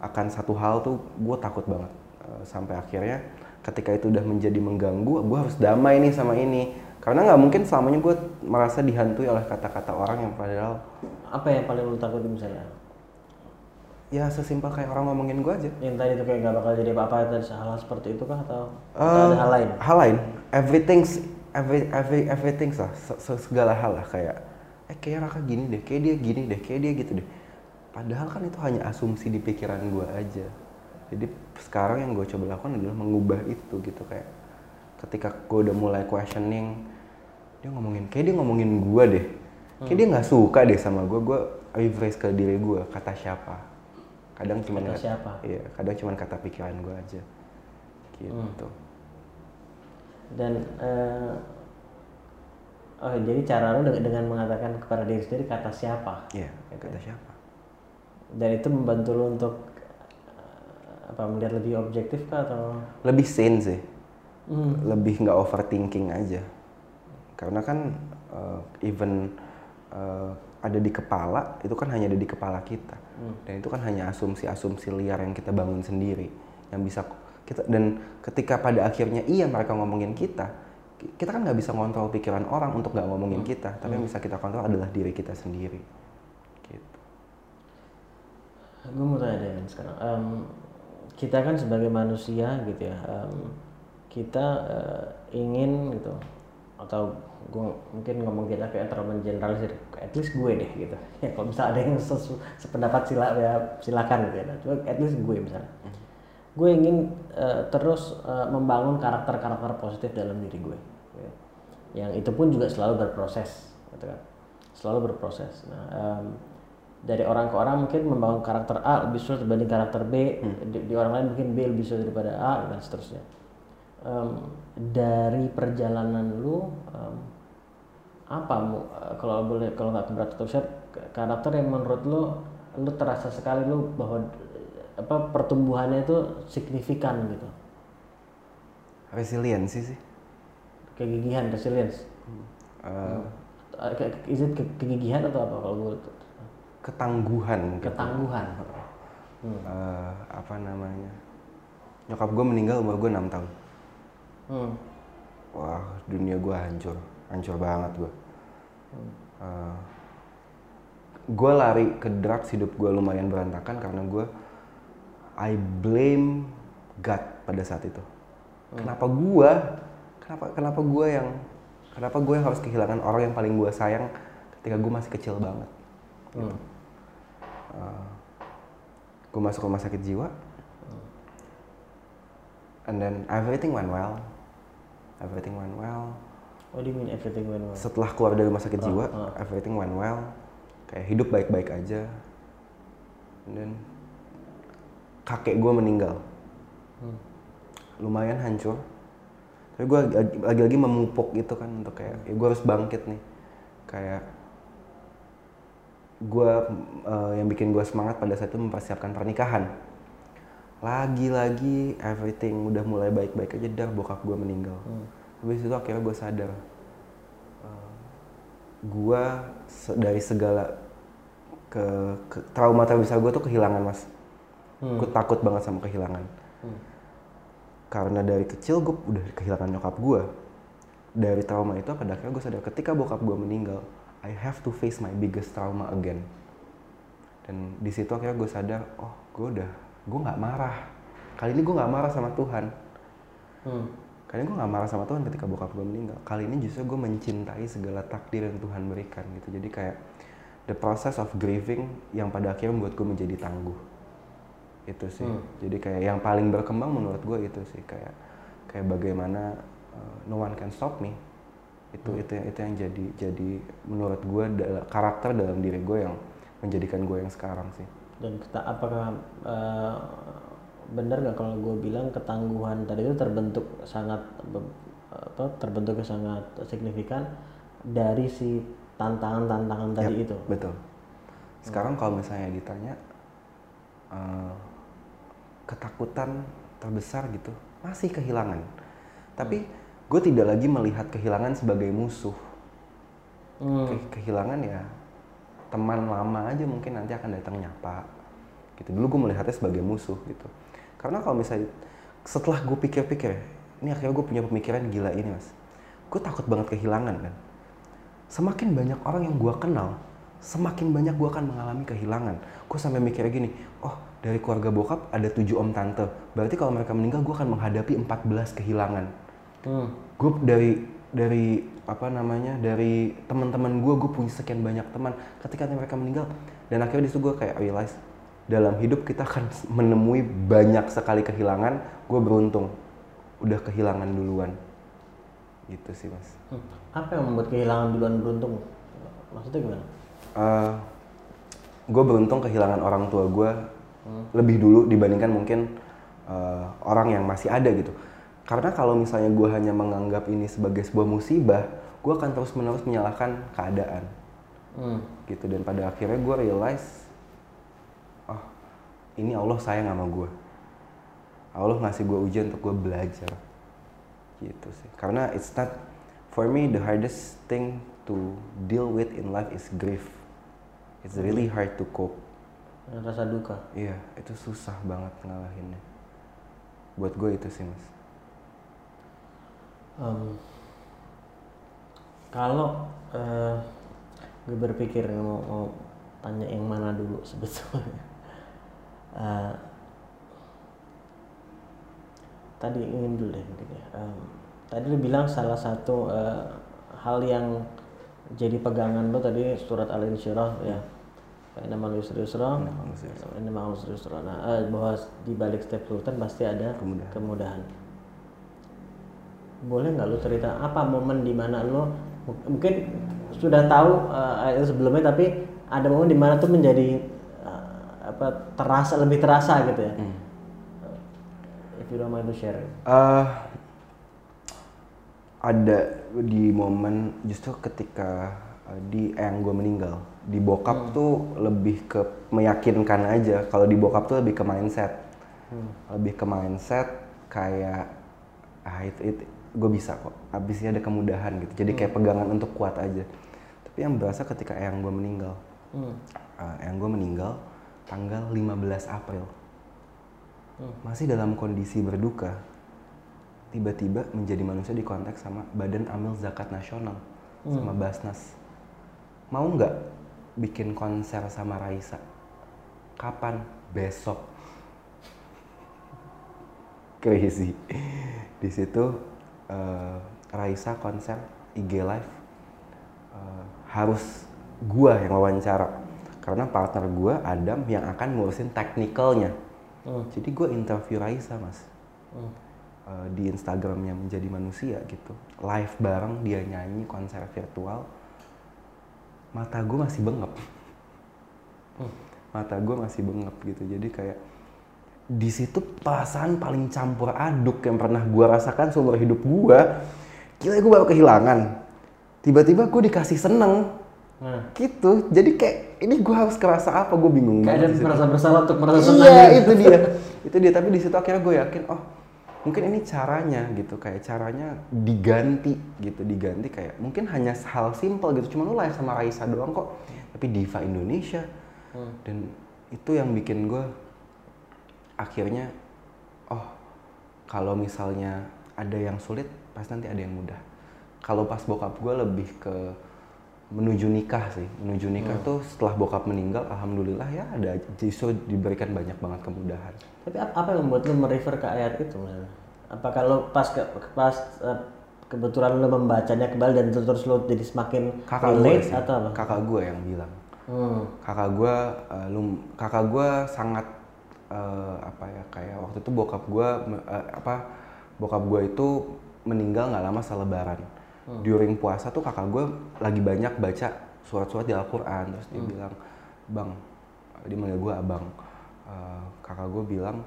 akan satu hal tuh gue takut banget Eh, sampai akhirnya ketika itu udah menjadi mengganggu gue harus damai nih sama ini karena nggak mungkin selamanya gue merasa dihantui oleh kata-kata orang yang padahal Apa yang paling lu takutin misalnya? Ya sesimpel kayak orang ngomongin gue aja. Yang tadi itu kayak nggak bakal jadi apa-apa tadi hal seperti itu kah? Atau, atau Eh, ada hal lain? hal lain. Everything's every every everything lah. Se- se- segala hal lah kayak eh kayak Raka gini deh kayak dia gini deh kayak dia gitu deh. Padahal kan itu hanya asumsi di pikiran gue aja. Jadi sekarang yang gue coba lakukan adalah mengubah itu gitu kayak ketika gue udah mulai questioning dia ngomongin kayak dia ngomongin gue deh. Kayak dia nggak suka deh sama gue gue rephrase ke diri gue kata siapa kadang cuma Kata siapa? iya kadang cuma kata pikiran gue aja gitu Dan eh, oh jadi cara lu dengan, mengatakan kepada diri sendiri kata siapa? Iya, kata siapa? Dan itu membantu lu untuk eh, apa melihat lebih objektif kah atau? Lebih sane sih, Hmm. lebih nggak overthinking aja. Karena kan uh, even uh, ada di kepala, itu kan hanya ada di kepala kita. Dan itu kan hanya asumsi-asumsi liar yang kita bangun sendiri, yang bisa kita dan ketika pada akhirnya iya mereka ngomongin kita, ki- kita kan nggak bisa ngontrol pikiran orang untuk nggak ngomongin kita, tapi yang bisa kita kontrol adalah diri kita sendiri. Gitu. Gue mau tanya deh sekarang. Em, kita kan sebagai manusia gitu ya, em, kita eh, ingin gitu atau gue mungkin ngomong kita kayak terlalu mengeneralisir, at least gue deh gitu. [LAUGHS] Ya kalau misalnya ada yang sesu- sependapat sila ya silakan gitu ya. Cuma at least gue misalnya. Gue ingin eh, terus eh, membangun karakter-karakter positif dalam diri gue. gitu. Yang itu pun juga selalu berproses, gitu kan. Selalu berproses. Nah, em, dari orang ke orang mungkin membangun karakter A lebih sulit dibanding karakter B di, di orang lain mungkin B lebih sulit daripada A dan seterusnya Em, dari perjalanan lu em, apa eh, kalau boleh kalau nggak keberatan terus karakter yang menurut lu lu terasa sekali lu bahwa eh, apa pertumbuhannya itu signifikan gitu? Resiliensi sih. kegigihan resilience? Uh, Eh, ke- is it ke- kegigihan atau apa kalau gue ketangguhan gitu. ketangguhan. Eh, apa namanya? Nyokap gue meninggal umur gue 6 tahun hmm. wah dunia gue hancur. Hancur banget gue Eh, gue lari ke drugs hidup gue lumayan berantakan karena gue I blame God pada saat itu. Kenapa gue kenapa kenapa gue yang kenapa gue yang harus kehilangan orang yang paling gue sayang ketika gue masih kecil banget Hmm. gue masuk rumah sakit jiwa. And then everything went well everything went well. What do you mean everything went well? setelah keluar dari rumah sakit jiwa ah. everything went well. Kayak hidup baik-baik aja. And then kakek gue meninggal. Lumayan hancur. Tapi gue lagi-lagi memupuk gitu kan untuk kayak ya gue harus bangkit nih. Kayak gue uh, yang bikin gue semangat pada saat itu mempersiapkan pernikahan lagi-lagi everything udah mulai baik-baik aja dah bokap gue meninggal hmm. habis itu akhirnya gue sadar uh, gue se dari segala ke, ke trauma terbesar gue tuh kehilangan mas hmm. gue takut banget sama kehilangan hmm. karena dari kecil gue udah kehilangan nyokap gue dari trauma itu pada akhirnya gue sadar ketika bokap gue meninggal I have to face my biggest trauma again dan di situ akhirnya gue sadar oh gue udah gue nggak marah. Kali ini gue nggak marah sama Tuhan. Hmm. kali ini gue nggak marah sama Tuhan ketika bokap gue meninggal. Kali ini justru gue mencintai segala takdir yang Tuhan berikan gitu. Jadi kayak the process of grieving yang pada akhirnya membuat gue menjadi tangguh. Itu sih. Hmm. jadi kayak yang paling berkembang menurut gue itu sih. Kayak kayak bagaimana uh, no one can stop me. Itu hmm. itu itu yang jadi jadi menurut gue karakter dalam diri gue yang menjadikan gue yang sekarang sih dan kita apakah uh, benar nggak kalau gue bilang ketangguhan tadi itu terbentuk sangat apa terbentuknya sangat signifikan dari si tantangan-tantangan tadi yep, itu betul sekarang hmm. kalau misalnya ditanya uh, ketakutan terbesar gitu masih kehilangan tapi hmm gue tidak lagi melihat kehilangan sebagai musuh hmm. Ke kehilangan ya teman lama aja mungkin nanti akan datang nyapa. Gitu. Dulu gue melihatnya sebagai musuh gitu. Karena kalau misalnya setelah gue pikir-pikir ini akhirnya gue punya pemikiran gila ini mas. Gue takut banget kehilangan kan. Semakin banyak orang yang gue kenal semakin banyak gue akan mengalami kehilangan. Gue sampai mikirnya gini oh dari keluarga bokap ada tujuh om tante. Berarti kalau mereka meninggal gue akan menghadapi 14 kehilangan. Hmm. gue dari dari apa namanya dari teman-teman gue gue punya sekian banyak teman. Ketika mereka meninggal dan akhirnya di situ gue kayak realize dalam hidup kita akan menemui banyak sekali kehilangan gue beruntung. Udah kehilangan duluan. Gitu sih mas. Hmm. apa yang membuat kehilangan duluan beruntung? Maksudnya gimana? Uh, eh, gue beruntung kehilangan orang tua gue hmm. lebih dulu dibandingkan mungkin uh, orang yang masih ada gitu karena kalau misalnya gue hanya menganggap ini sebagai sebuah musibah, gue akan terus menerus menyalahkan keadaan. Hmm. Gitu dan pada akhirnya gue realize, oh ini Allah sayang sama gue. Allah ngasih gue ujian untuk gue belajar. Gitu sih. Karena it's not for me the hardest thing to deal with in life is grief. It's really hard to cope. Rasa duka. Iya, itu susah banget ngalahinnya. Buat gue itu sih mas um, kalau uh, gue berpikir mau, mau tanya yang mana dulu [LAUGHS] sebetulnya. Uh, tadi ingin dulu deh ya. um, tadi lu bilang salah satu uh, hal yang jadi pegangan lo tadi surat al insyirah ya nama lu serius nama lu serius nah uh, bahwa di balik setiap sultan pasti ada kemudahan, kemudahan boleh nggak lu cerita apa momen di mana lu mungkin sudah tahu uh, sebelumnya tapi ada momen di mana tuh menjadi uh, apa terasa lebih terasa gitu ya hmm. if you don't mind to share uh, ada di momen justru ketika uh, di yang gue meninggal di bokap hmm. tuh lebih ke meyakinkan aja kalau di bokap tuh lebih ke mindset hmm. lebih ke mindset kayak ah itu, itu gue bisa kok. Abisnya ada kemudahan gitu. Jadi kayak hmm. pegangan untuk kuat aja. Tapi yang berasa ketika eyang gue meninggal. Hmm. uh, eyang gue meninggal tanggal 15 April. Hmm. masih dalam kondisi berduka tiba-tiba menjadi manusia di konteks sama Badan Amil Zakat Nasional hmm. sama Basnas. Mau nggak bikin konser sama Raisa? Kapan? Besok. Crazy. Di situ uh, Raisa konser IG live uh, harus gua yang wawancara. Karena partner gua Adam yang akan ngurusin teknikalnya hmm. jadi gua interview Raisa mas. Hmm. uh, di Instagramnya menjadi manusia gitu. Live bareng dia nyanyi konser virtual. Mata gua masih bengep. Hmm. mata gua masih bengep gitu. Jadi kayak di situ perasaan paling campur aduk yang pernah gue rasakan seumur hidup gue. Gila gue baru kehilangan. Tiba-tiba gue dikasih seneng. Nah, gitu jadi kayak ini gue harus kerasa apa gue bingung kayak ada merasa bersalah untuk merasa senang. iya gitu. itu dia [LAUGHS] itu dia tapi di situ akhirnya gue yakin oh mungkin ini caranya gitu kayak caranya diganti gitu diganti kayak mungkin hanya hal simple gitu cuma lu live sama Raisa doang kok tapi diva Indonesia Hmm. dan itu yang bikin gue akhirnya oh kalau misalnya ada yang sulit pasti nanti ada yang mudah kalau pas bokap gue lebih ke menuju nikah sih menuju nikah tuh setelah bokap meninggal alhamdulillah ya ada justru diberikan banyak banget kemudahan Tapi ap- apa yang membuat lu merefer ke ayat itu? Apa kalau pas ke, pas eh, kebetulan lu membacanya kembali dan terus, terus lu jadi semakin kakak gue relate sih atau apa? kakak gue yang bilang Hmm. kakak gue eh, lum kakak gue sangat eh, apa ya kayak waktu itu bokap gue eh, apa bokap gue itu meninggal nggak lama selebaran during puasa tuh kakak gue lagi banyak baca surat-surat di Al-Quran. Terus dia bilang bang dia manggil gue abang Eh, kakak gue bilang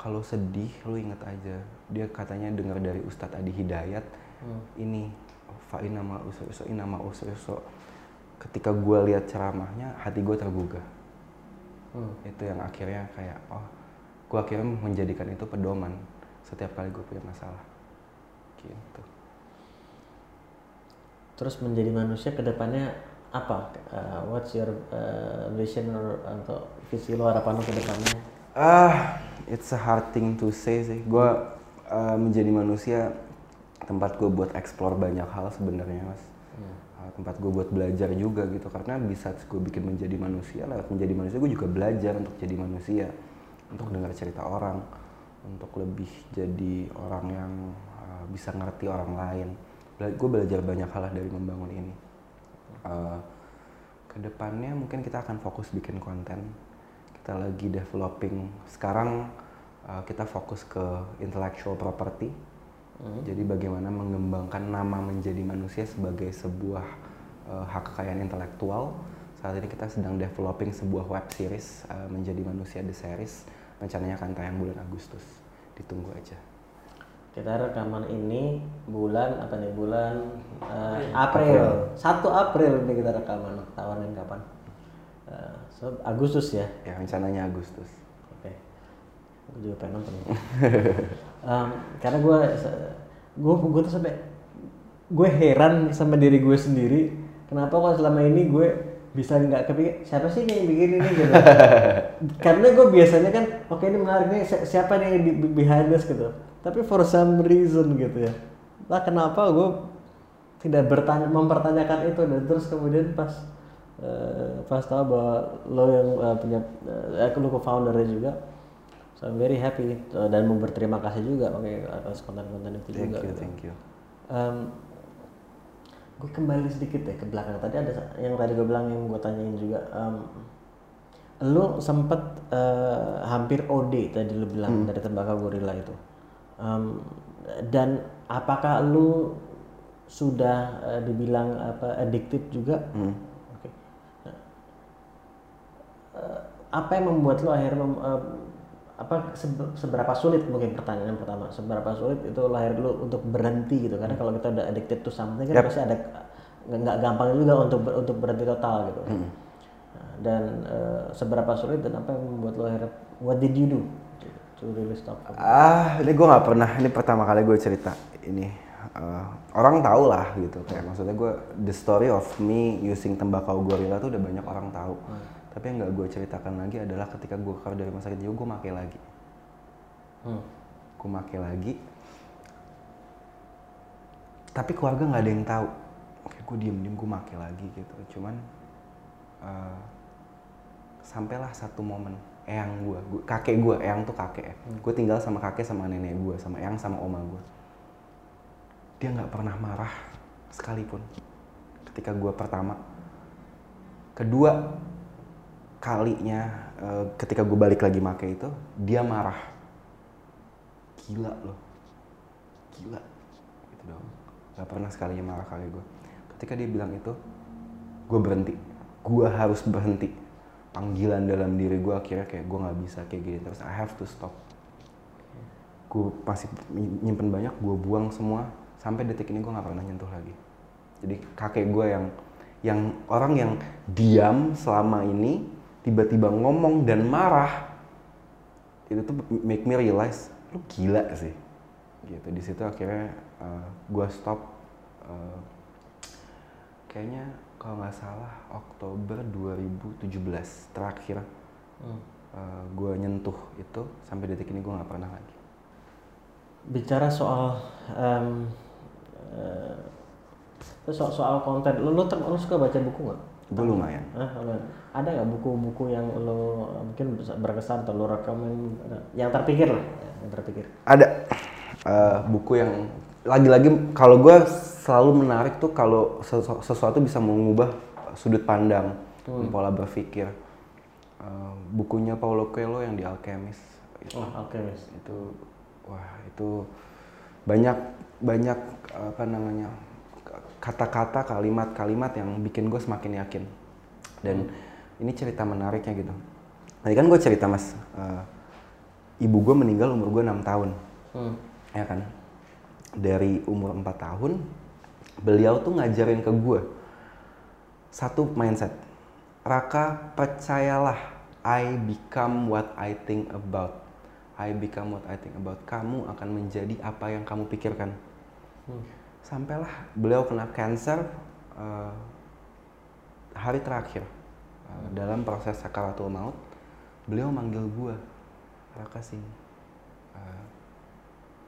kalau sedih lu inget aja. Dia katanya dengar dari Ustadz Adi Hidayat ini fa nama usul nama usul ketika gue lihat ceramahnya hati gue tergugah Hmm. itu yang akhirnya kayak oh gue akhirnya menjadikan itu pedoman setiap kali gue punya masalah gitu Terus menjadi manusia ke depannya apa? Uh, what's your uh, vision or atau visi lo harapan lo ke depannya? ah it's a hard thing to say sih gue uh, menjadi manusia tempat gue buat explore banyak hal sebenarnya mas Uh, tempat gue buat belajar juga gitu. Karena bisa gue bikin menjadi manusia lewat menjadi manusia gue juga belajar untuk jadi manusia. Untuk dengar cerita orang untuk lebih jadi orang yang uh, bisa ngerti orang lain. Gue belajar banyak hal dari membangun ini. Uh, ke depannya mungkin kita akan fokus bikin konten. Kita lagi developing. Sekarang uh, kita fokus ke intellectual property jadi bagaimana mengembangkan nama menjadi manusia sebagai sebuah uh, hak kekayaan intelektual saat ini kita sedang developing sebuah web series uh, menjadi manusia the series rencananya akan tayang bulan Agustus ditunggu aja Kita rekaman ini bulan apa nih? Bulan uh, April. 1 April ini kita rekaman. Tawarin kapan? Uh, so, Agustus ya. ya rencananya Agustus Oke. Gue juga pengen nonton. [LAUGHS] Em, karena gue, gue, gue tuh sampai gue heran sama diri gue sendiri. Kenapa kok selama ini gue bisa nggak kepikir siapa sih nih yang bikin ini gitu. [LAUGHS] karena gue biasanya kan oke ini menarik nih siapa nih yang di behind this gitu. Tapi for some reason gitu ya. Lah kenapa gue tidak bertanya mempertanyakan itu dan terus kemudian pas eh, pas tahu bahwa lo yang eh, punya eh, lo co-foundernya juga so I'm very happy eh, dan mau berterima kasih juga oke atas konten-konten itu thank juga you gitu. thank you. Gue kembali sedikit ya ke belakang. Tadi ada yang tadi gue bilang yang gue tanyain juga. Em, lu sempet eh, hampir OD tadi lu bilang dari tembakau gorila itu. Em, dan apakah lu sudah eh, dibilang apa addicted juga? Oke. Nah, eh, apa yang membuat lu akhirnya mem- em, apa sebe- seberapa sulit mungkin pertanyaan yang pertama seberapa sulit itu lahir lu untuk berhenti gitu karena kalau kita udah addicted to something kan pasti ada nggak gampang juga untuk ber- untuk berhenti total gitu Nah, dan eh, seberapa sulit dan apa yang membuat lu akhirnya what did you do to, really stop Ah, ini gue nggak pernah. Ini pertama kali gue cerita ini. Eh, orang tahu lah gitu. Kayak maksudnya gue the story of me using tembakau gorilla tuh udah banyak orang tahu. Tapi yang nggak gue ceritakan lagi adalah ketika gue keluar dari rumah sakit jiwa gue make lagi. Hmm. Gue make lagi. Tapi keluarga nggak ada yang tahu. Oke, gue diem-diem gue make lagi gitu. Cuman eh, sampailah satu momen eyang gue, gua- kakek gue, eyang tuh kakek ya. Gue tinggal sama kakek sama nenek gue, sama eyang sama oma gue. Dia nggak pernah marah sekalipun. Ketika gue pertama, kedua kalinya eh, ketika gue balik lagi make itu, dia marah. Gila loh, gila, gitu dong. Gak pernah sekalinya marah kali gue. Ketika dia bilang itu, gue berhenti. Gue harus berhenti panggilan dalam diri gue akhirnya kayak gue nggak bisa kayak gini terus I have to stop gue masih nyimpen banyak gue buang semua sampai detik ini gue nggak pernah nyentuh lagi jadi kakek gue yang yang orang yang diam selama ini tiba-tiba ngomong dan marah itu tuh make me realize lu gila sih gitu di situ akhirnya uh, gue stop uh, kayaknya kalau nggak salah Oktober 2017 terakhir Hmm. uh, gue nyentuh itu sampai detik ini gue nggak pernah lagi bicara soal em, eh, soal soal konten lo, ter- lo suka baca buku nggak gue lumayan Hah, lumayan. Ada nggak buku-buku yang lo mungkin berkesan atau lo rekomen ada? yang terpikir lah yang terpikir? Ada. Uh, buku yang lagi-lagi kalau gue selalu menarik tuh kalau sesu- sesuatu bisa mengubah sudut pandang pola berpikir. Uh, bukunya Paulo Coelho yang di Alchemist. Itu, oh Mas. itu wah itu banyak banyak apa namanya kata-kata kalimat-kalimat yang bikin gue semakin yakin. Dan ini cerita menariknya gitu. Tadi kan gue cerita mas uh, ibu gue meninggal umur gue enam tahun. Hmm. ya kan? Dari umur 4 tahun beliau tuh ngajarin ke gue satu mindset. Raka percayalah I become what I think about. I become what I think about. Kamu akan menjadi apa yang kamu pikirkan. Hmm. sampailah beliau kena cancer eh, hari terakhir dalam proses sakaratul maut beliau manggil gua Raka sini Eh,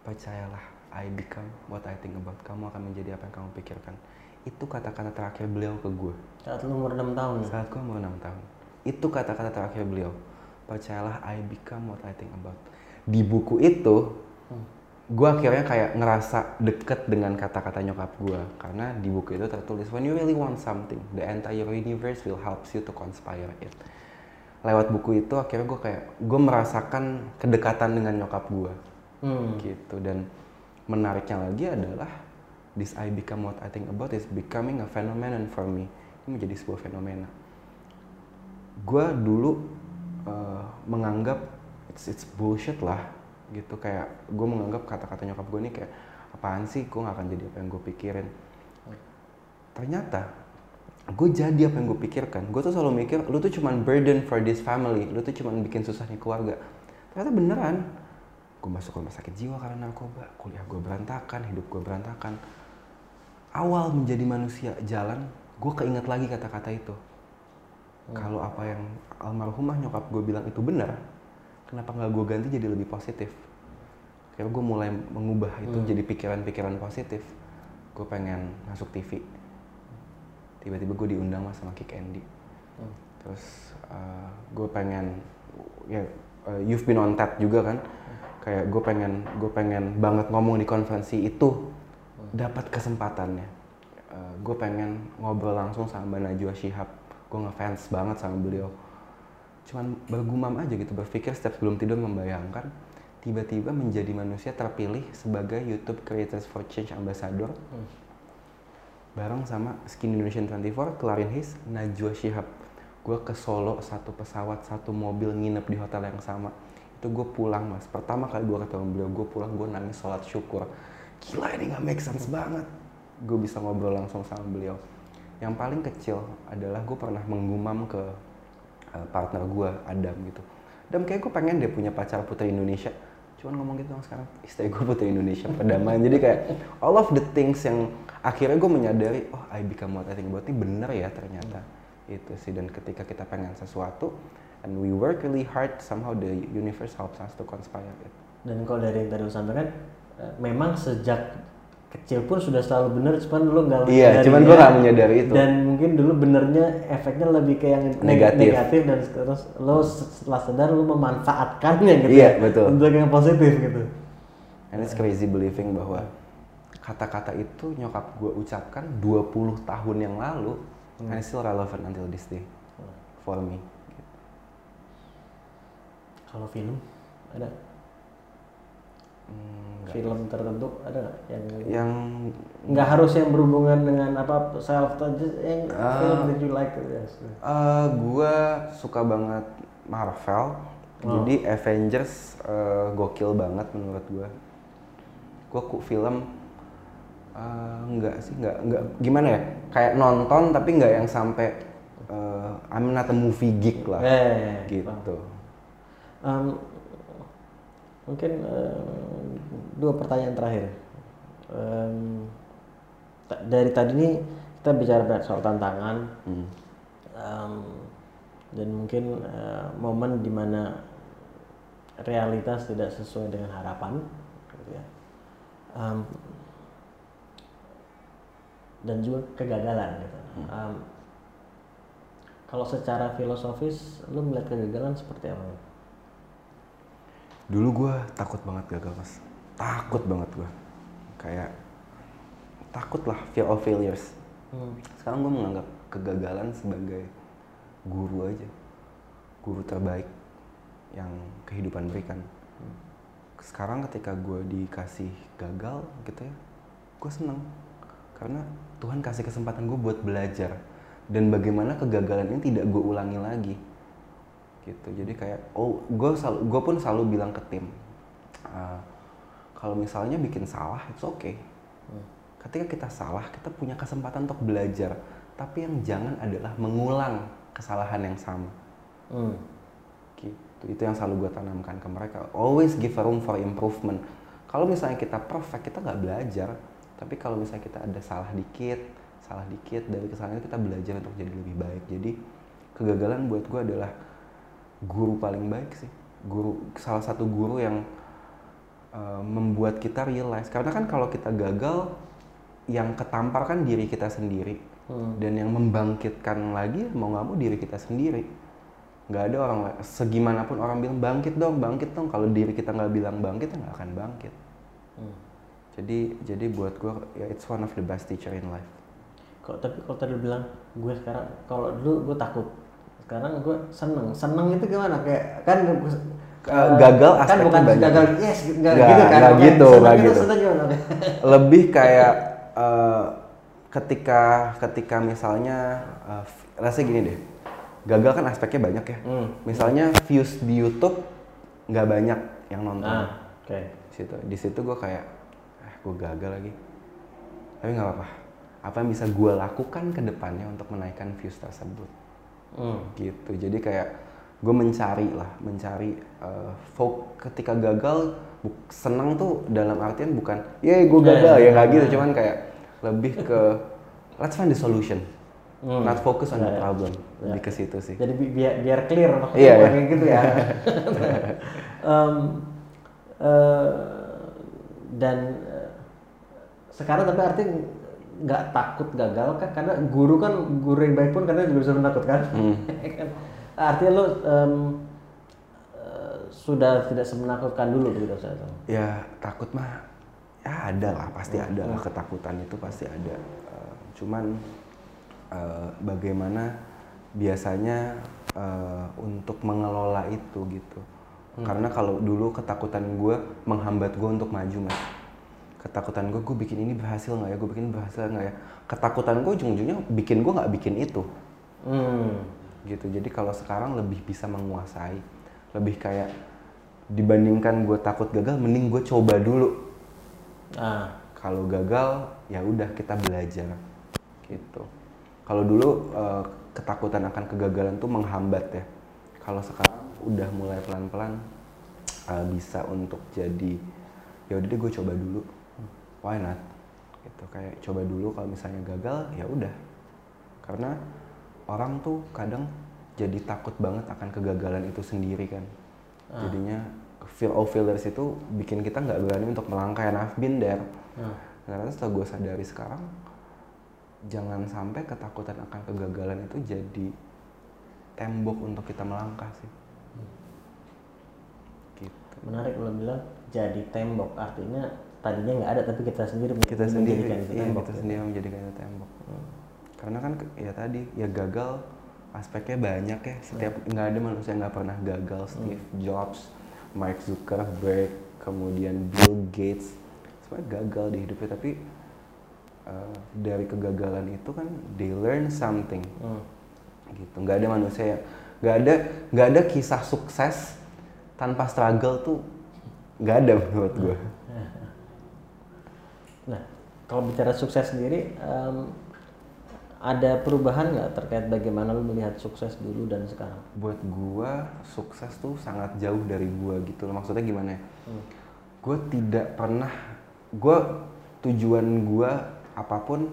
percayalah I become what I think about. Kamu akan menjadi apa yang kamu pikirkan. Itu kata-kata terakhir beliau ke gue saat lo umur 6 tahun. Saat gue umur 6 tahun. Itu kata-kata terakhir beliau. Percayalah I become what I think about. Di buku itu gue akhirnya kayak ngerasa deket dengan kata-kata nyokap gue karena di buku itu tertulis when you really want something the entire universe will help you to conspire it. Lewat buku itu akhirnya gue kayak gue merasakan kedekatan dengan nyokap gue Hmm. gitu. Dan menariknya lagi adalah this I become what I think about is becoming a phenomenon for me. Ini menjadi sebuah fenomena. Gue dulu uh, menganggap it's, it's bullshit lah gitu. Kayak gue menganggap kata-kata nyokap gue ini kayak apaan sih? Gue gak akan jadi apa yang gue pikirin? Ternyata gue jadi apa yang gue pikirkan. Gue tuh selalu mikir lu tuh cuman burden for this family. Lu tuh cuman bikin susah nih keluarga. Ternyata beneran gue masuk rumah sakit jiwa karena narkoba. Kuliah gue berantakan hidup gue berantakan. Awal menjadi manusia jalan gue keinget lagi kata-kata itu. Kalau apa yang almarhumah nyokap gue bilang itu benar kenapa nggak gue ganti jadi lebih positif? Akhirnya gue mulai mengubah itu jadi pikiran-pikiran positif. Gue pengen masuk TV tiba-tiba gue diundang mas sama Kick Andy. Terus uh, gue pengen ya uh, you've been on TED juga kan. Kayak gue pengen gue pengen banget ngomong di konferensi itu dapat kesempatannya. Uh, gue pengen ngobrol langsung sama Najwa Shihab. Gue ngefans banget sama beliau cuman bergumam aja gitu berpikir setiap sebelum tidur membayangkan tiba-tiba menjadi manusia terpilih sebagai YouTube Creators for Change Ambassador. Bareng sama Skin Indonesian 24 kelarin his Najwa Shihab. Gue ke Solo satu pesawat satu mobil nginep di hotel yang sama. Itu gue pulang mas. Pertama kali gue ketemu beliau gue pulang gue nangis sholat syukur. Gila ini nggak make sense banget. Gue bisa ngobrol langsung sama beliau. Yang paling kecil adalah gue pernah menggumam ke uh, partner gue Adam gitu. Adam kayak gue pengen deh punya pacar putri Indonesia. Cuman ngomong gitu dong sekarang. Istri gue putri Indonesia perdamaian. Jadi kayak all of the things yang akhirnya gue menyadari oh I become what I think about ini bener ya ternyata. Itu sih. Dan ketika kita pengen sesuatu and we work really hard somehow the universe helps us to conspire it. Dan kalau dari yang tadi lo sampaikan eh, memang sejak kecil pun sudah selalu benar cuman lo nggak iya cuman gue gak menyadari itu dan mungkin dulu benernya efeknya lebih ke yang neg- Negatif. negatif dan terus lo setelah sadar lo memanfaatkannya gitu Iya, ya, betul. untuk yang positif gitu And it's crazy believing bahwa kata-kata itu nyokap gue ucapkan 20 tahun yang lalu and it's still relevant until this day for me. kalau film ada Hmm, nggak. film tertentu ada nggak yang yang nggak harus yang berhubungan dengan apa self just yang Ah. film that you like yes. eh gue suka banget Marvel, jadi Avengers eh, gokil banget menurut gue. Gue ku film Eh, enggak sih, enggak, enggak gimana ya? Kayak nonton tapi enggak yang sampai eh, I'm not a movie geek lah. Eh, gitu. Em, mungkin eh, dua pertanyaan terakhir. Ta- dari tadi nih kita bicara soal tantangan Hmm. em, dan mungkin eh, momen di mana realitas tidak sesuai dengan harapan, gitu ya. Em, dan juga kegagalan gitu. Em, kalau secara filosofis, lu melihat kegagalan seperti apa? Dulu gue takut banget gagal mas, takut banget gue. Kayak takut lah fear of failures. Hmm. Sekarang gue menganggap kegagalan sebagai guru aja, guru terbaik yang kehidupan berikan. Sekarang ketika gue dikasih gagal gitu ya, gue seneng karena Tuhan kasih kesempatan gue buat belajar dan bagaimana kegagalan ini tidak gue ulangi lagi gitu. Jadi kayak oh gue selalu gue pun selalu bilang ke tim "Ah, kalau misalnya bikin salah itu oke ketika kita salah kita punya kesempatan untuk belajar. Tapi yang jangan adalah mengulang kesalahan yang sama. Hmm. gitu. Itu yang selalu gue tanamkan ke mereka. Always give a room for improvement. Kalau misalnya kita perfect kita nggak belajar. Tapi kalau misalnya kita ada salah dikit salah dikit dari kesalahan itu kita belajar untuk jadi lebih baik. Jadi kegagalan buat gue adalah guru paling baik sih. Guru salah satu guru yang uh, membuat kita realize. Karena kan kalau kita gagal yang ketampar kan diri kita sendiri. Hmm. dan yang membangkitkan lagi mau nggak mau diri kita sendiri. Nggak ada orang segimanapun orang bilang bangkit dong bangkit dong. Kalau diri kita nggak bilang bangkit ya nggak akan bangkit. Hmm. jadi jadi buat gue ya it's one of the best teacher in life. Kok tapi kalau tadi bilang gue sekarang kalau dulu gue takut. Sekarang gue seneng. Seneng itu gimana? Kayak kan Eh, gagal kan bukan banyak. gagal yes nggak Nggak, gitu kan. Bukan gitu, itu gitu. gimana? [LAUGHS] lebih kayak eh, ketika ketika misalnya uh, rasanya gini deh gagal kan aspeknya banyak ya Hmm. misalnya views di YouTube nggak banyak yang nonton Ah, di situ di situ gue kayak eh gue gagal lagi tapi nggak apa-apa apa yang bisa gue lakukan ke depannya untuk menaikkan views tersebut Hmm. gitu jadi kayak gue mencari lah mencari uh, fok ketika gagal senang tuh dalam artian bukan ya gue gagal ya nggak gitu cuman kayak lebih ke let's find the solution Hmm. not focus on the Ya, ya. problem lebih ke situ sih Jadi bi- biar biar clear maksudnya Iya, iya. kayak gitu ya. [LAUGHS] Em, eh, dan eh, sekarang tapi artinya nggak takut gagal kan karena guru kan guru yang baik pun karena juga bisa menakutkan. Hmm. [LAUGHS] Kan? Artinya lo eh, sudah tidak semenakutkan dulu begitu saya tahu. ya takut mah ya ada lah pasti ada lah ketakutan itu pasti ada Eh, cuman eh, bagaimana biasanya eh, untuk mengelola itu gitu karena kalau dulu ketakutan gue menghambat gue untuk maju mas ketakutan gue gue bikin ini berhasil nggak ya gue bikin berhasil nggak ya. Ketakutan gue ujung-ujungnya bikin gue nggak bikin itu. Hmm. gitu. Jadi kalau sekarang lebih bisa menguasai lebih kayak dibandingkan gue takut gagal mending gue coba dulu. Ah, kalau gagal ya udah kita belajar. Gitu. Kalau dulu eh, ketakutan akan kegagalan tuh menghambat ya. Kalau sekarang udah mulai pelan-pelan eh, bisa untuk jadi ya udah deh gue coba dulu why not? Gitu kayak coba dulu kalau misalnya gagal ya udah. Karena orang tuh kadang jadi takut banget akan kegagalan itu sendiri kan. Jadinya fear of failures itu bikin kita nggak berani untuk melangkah and I've been there. Ah. karena setelah gue sadari sekarang jangan sampai ketakutan akan kegagalan itu jadi tembok untuk kita melangkah sih. Gitu. Menarik lo bilang jadi tembok artinya tadinya nggak ada tapi kita sendiri kita sendiri itu iya, tembok. kita ya. sendiri menjadikan itu tembok. Karena kan ya tadi ya gagal aspeknya banyak ya. Setiap nggak ada manusia yang nggak pernah gagal. Steve Jobs Mark Zuckerberg kemudian Bill Gates semuanya gagal di hidupnya. Tapi uh, dari kegagalan itu kan they learn something. Hmm. gitu nggak ada manusia yang nggak ada nggak ada kisah sukses tanpa struggle tuh nggak ada menurut gue Nah, kalau bicara sukses sendiri em, ada perubahan nggak terkait bagaimana lu melihat sukses dulu dan sekarang? buat gua sukses tuh sangat jauh dari gua gitu loh. Maksudnya gimana ya? Gue tidak pernah gua tujuan gua apa pun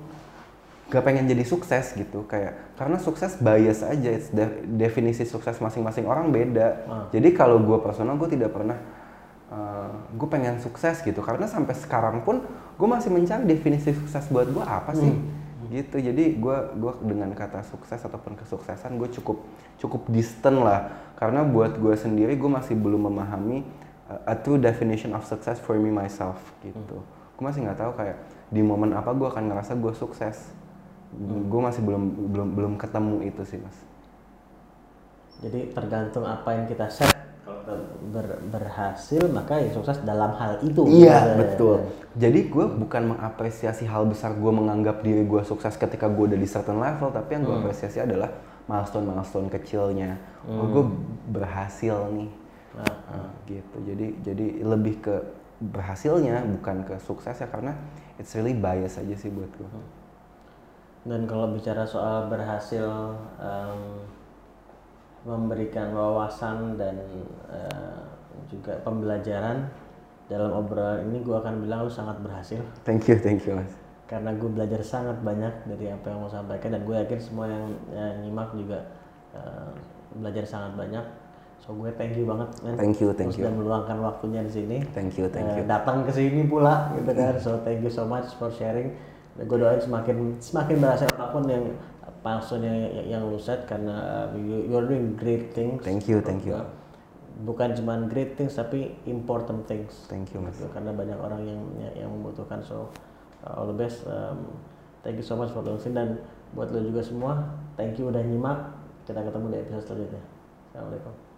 gak pengen jadi sukses gitu. Kayak karena sukses bias aja. It's de- definisi sukses masing-masing orang beda. Ah. jadi kalau gua personal gue tidak pernah gue pengen sukses gitu. Karena sampai sekarang pun gue masih mencari definisi sukses buat gua apa sih? Gitu. Jadi gua gua dengan kata sukses ataupun kesuksesan gue cukup cukup distant lah. Karena buat gue sendiri gue masih belum memahami uh, a true definition of success for me myself gitu. Gue masih nggak tahu kayak di momen apa gue akan ngerasa gue sukses. Gue masih belum belum belum ketemu itu sih mas. Jadi tergantung apa yang kita set. Ber- berhasil maka ya sukses dalam hal itu. Iya Eh, betul. Jadi gue bukan mengapresiasi hal besar gue menganggap diri gue sukses ketika gue udah di certain level, tapi yang gue apresiasi adalah milestone-milestone kecilnya. Oh gue berhasil nih, Nah, gitu. Jadi jadi lebih ke berhasilnya bukan ke suksesnya karena it's really bias aja sih buat gue. Dan kalau bicara soal berhasil em, memberikan wawasan dan eh, juga pembelajaran dalam obrolan ini gue akan bilang lu sangat berhasil Thank you, thank you mas. karena gue belajar sangat banyak dari apa yang mau sampaikan dan gue yakin semua yang, yang nyimak juga eh, belajar sangat banyak. So gue thank you banget man. Thank you, thank Lu you. sudah meluangkan waktunya di sini. Thank you, thank Eh, you. datang ke sini pula gitu kan. So thank you so much for sharing. Gue doain semakin semakin berhasil apa pun yang milestone yang, yang, yang lu set karena uh, you, you're doing great things. Thank you, thank you. Bukan cuma great things tapi important things. Thank you mas. Gitu, karena banyak orang yang yang, yang membutuhkan so uh, all the best um, thank you so much for listening dan buat lo juga semua thank you udah nyimak kita ketemu di episode selanjutnya assalamualaikum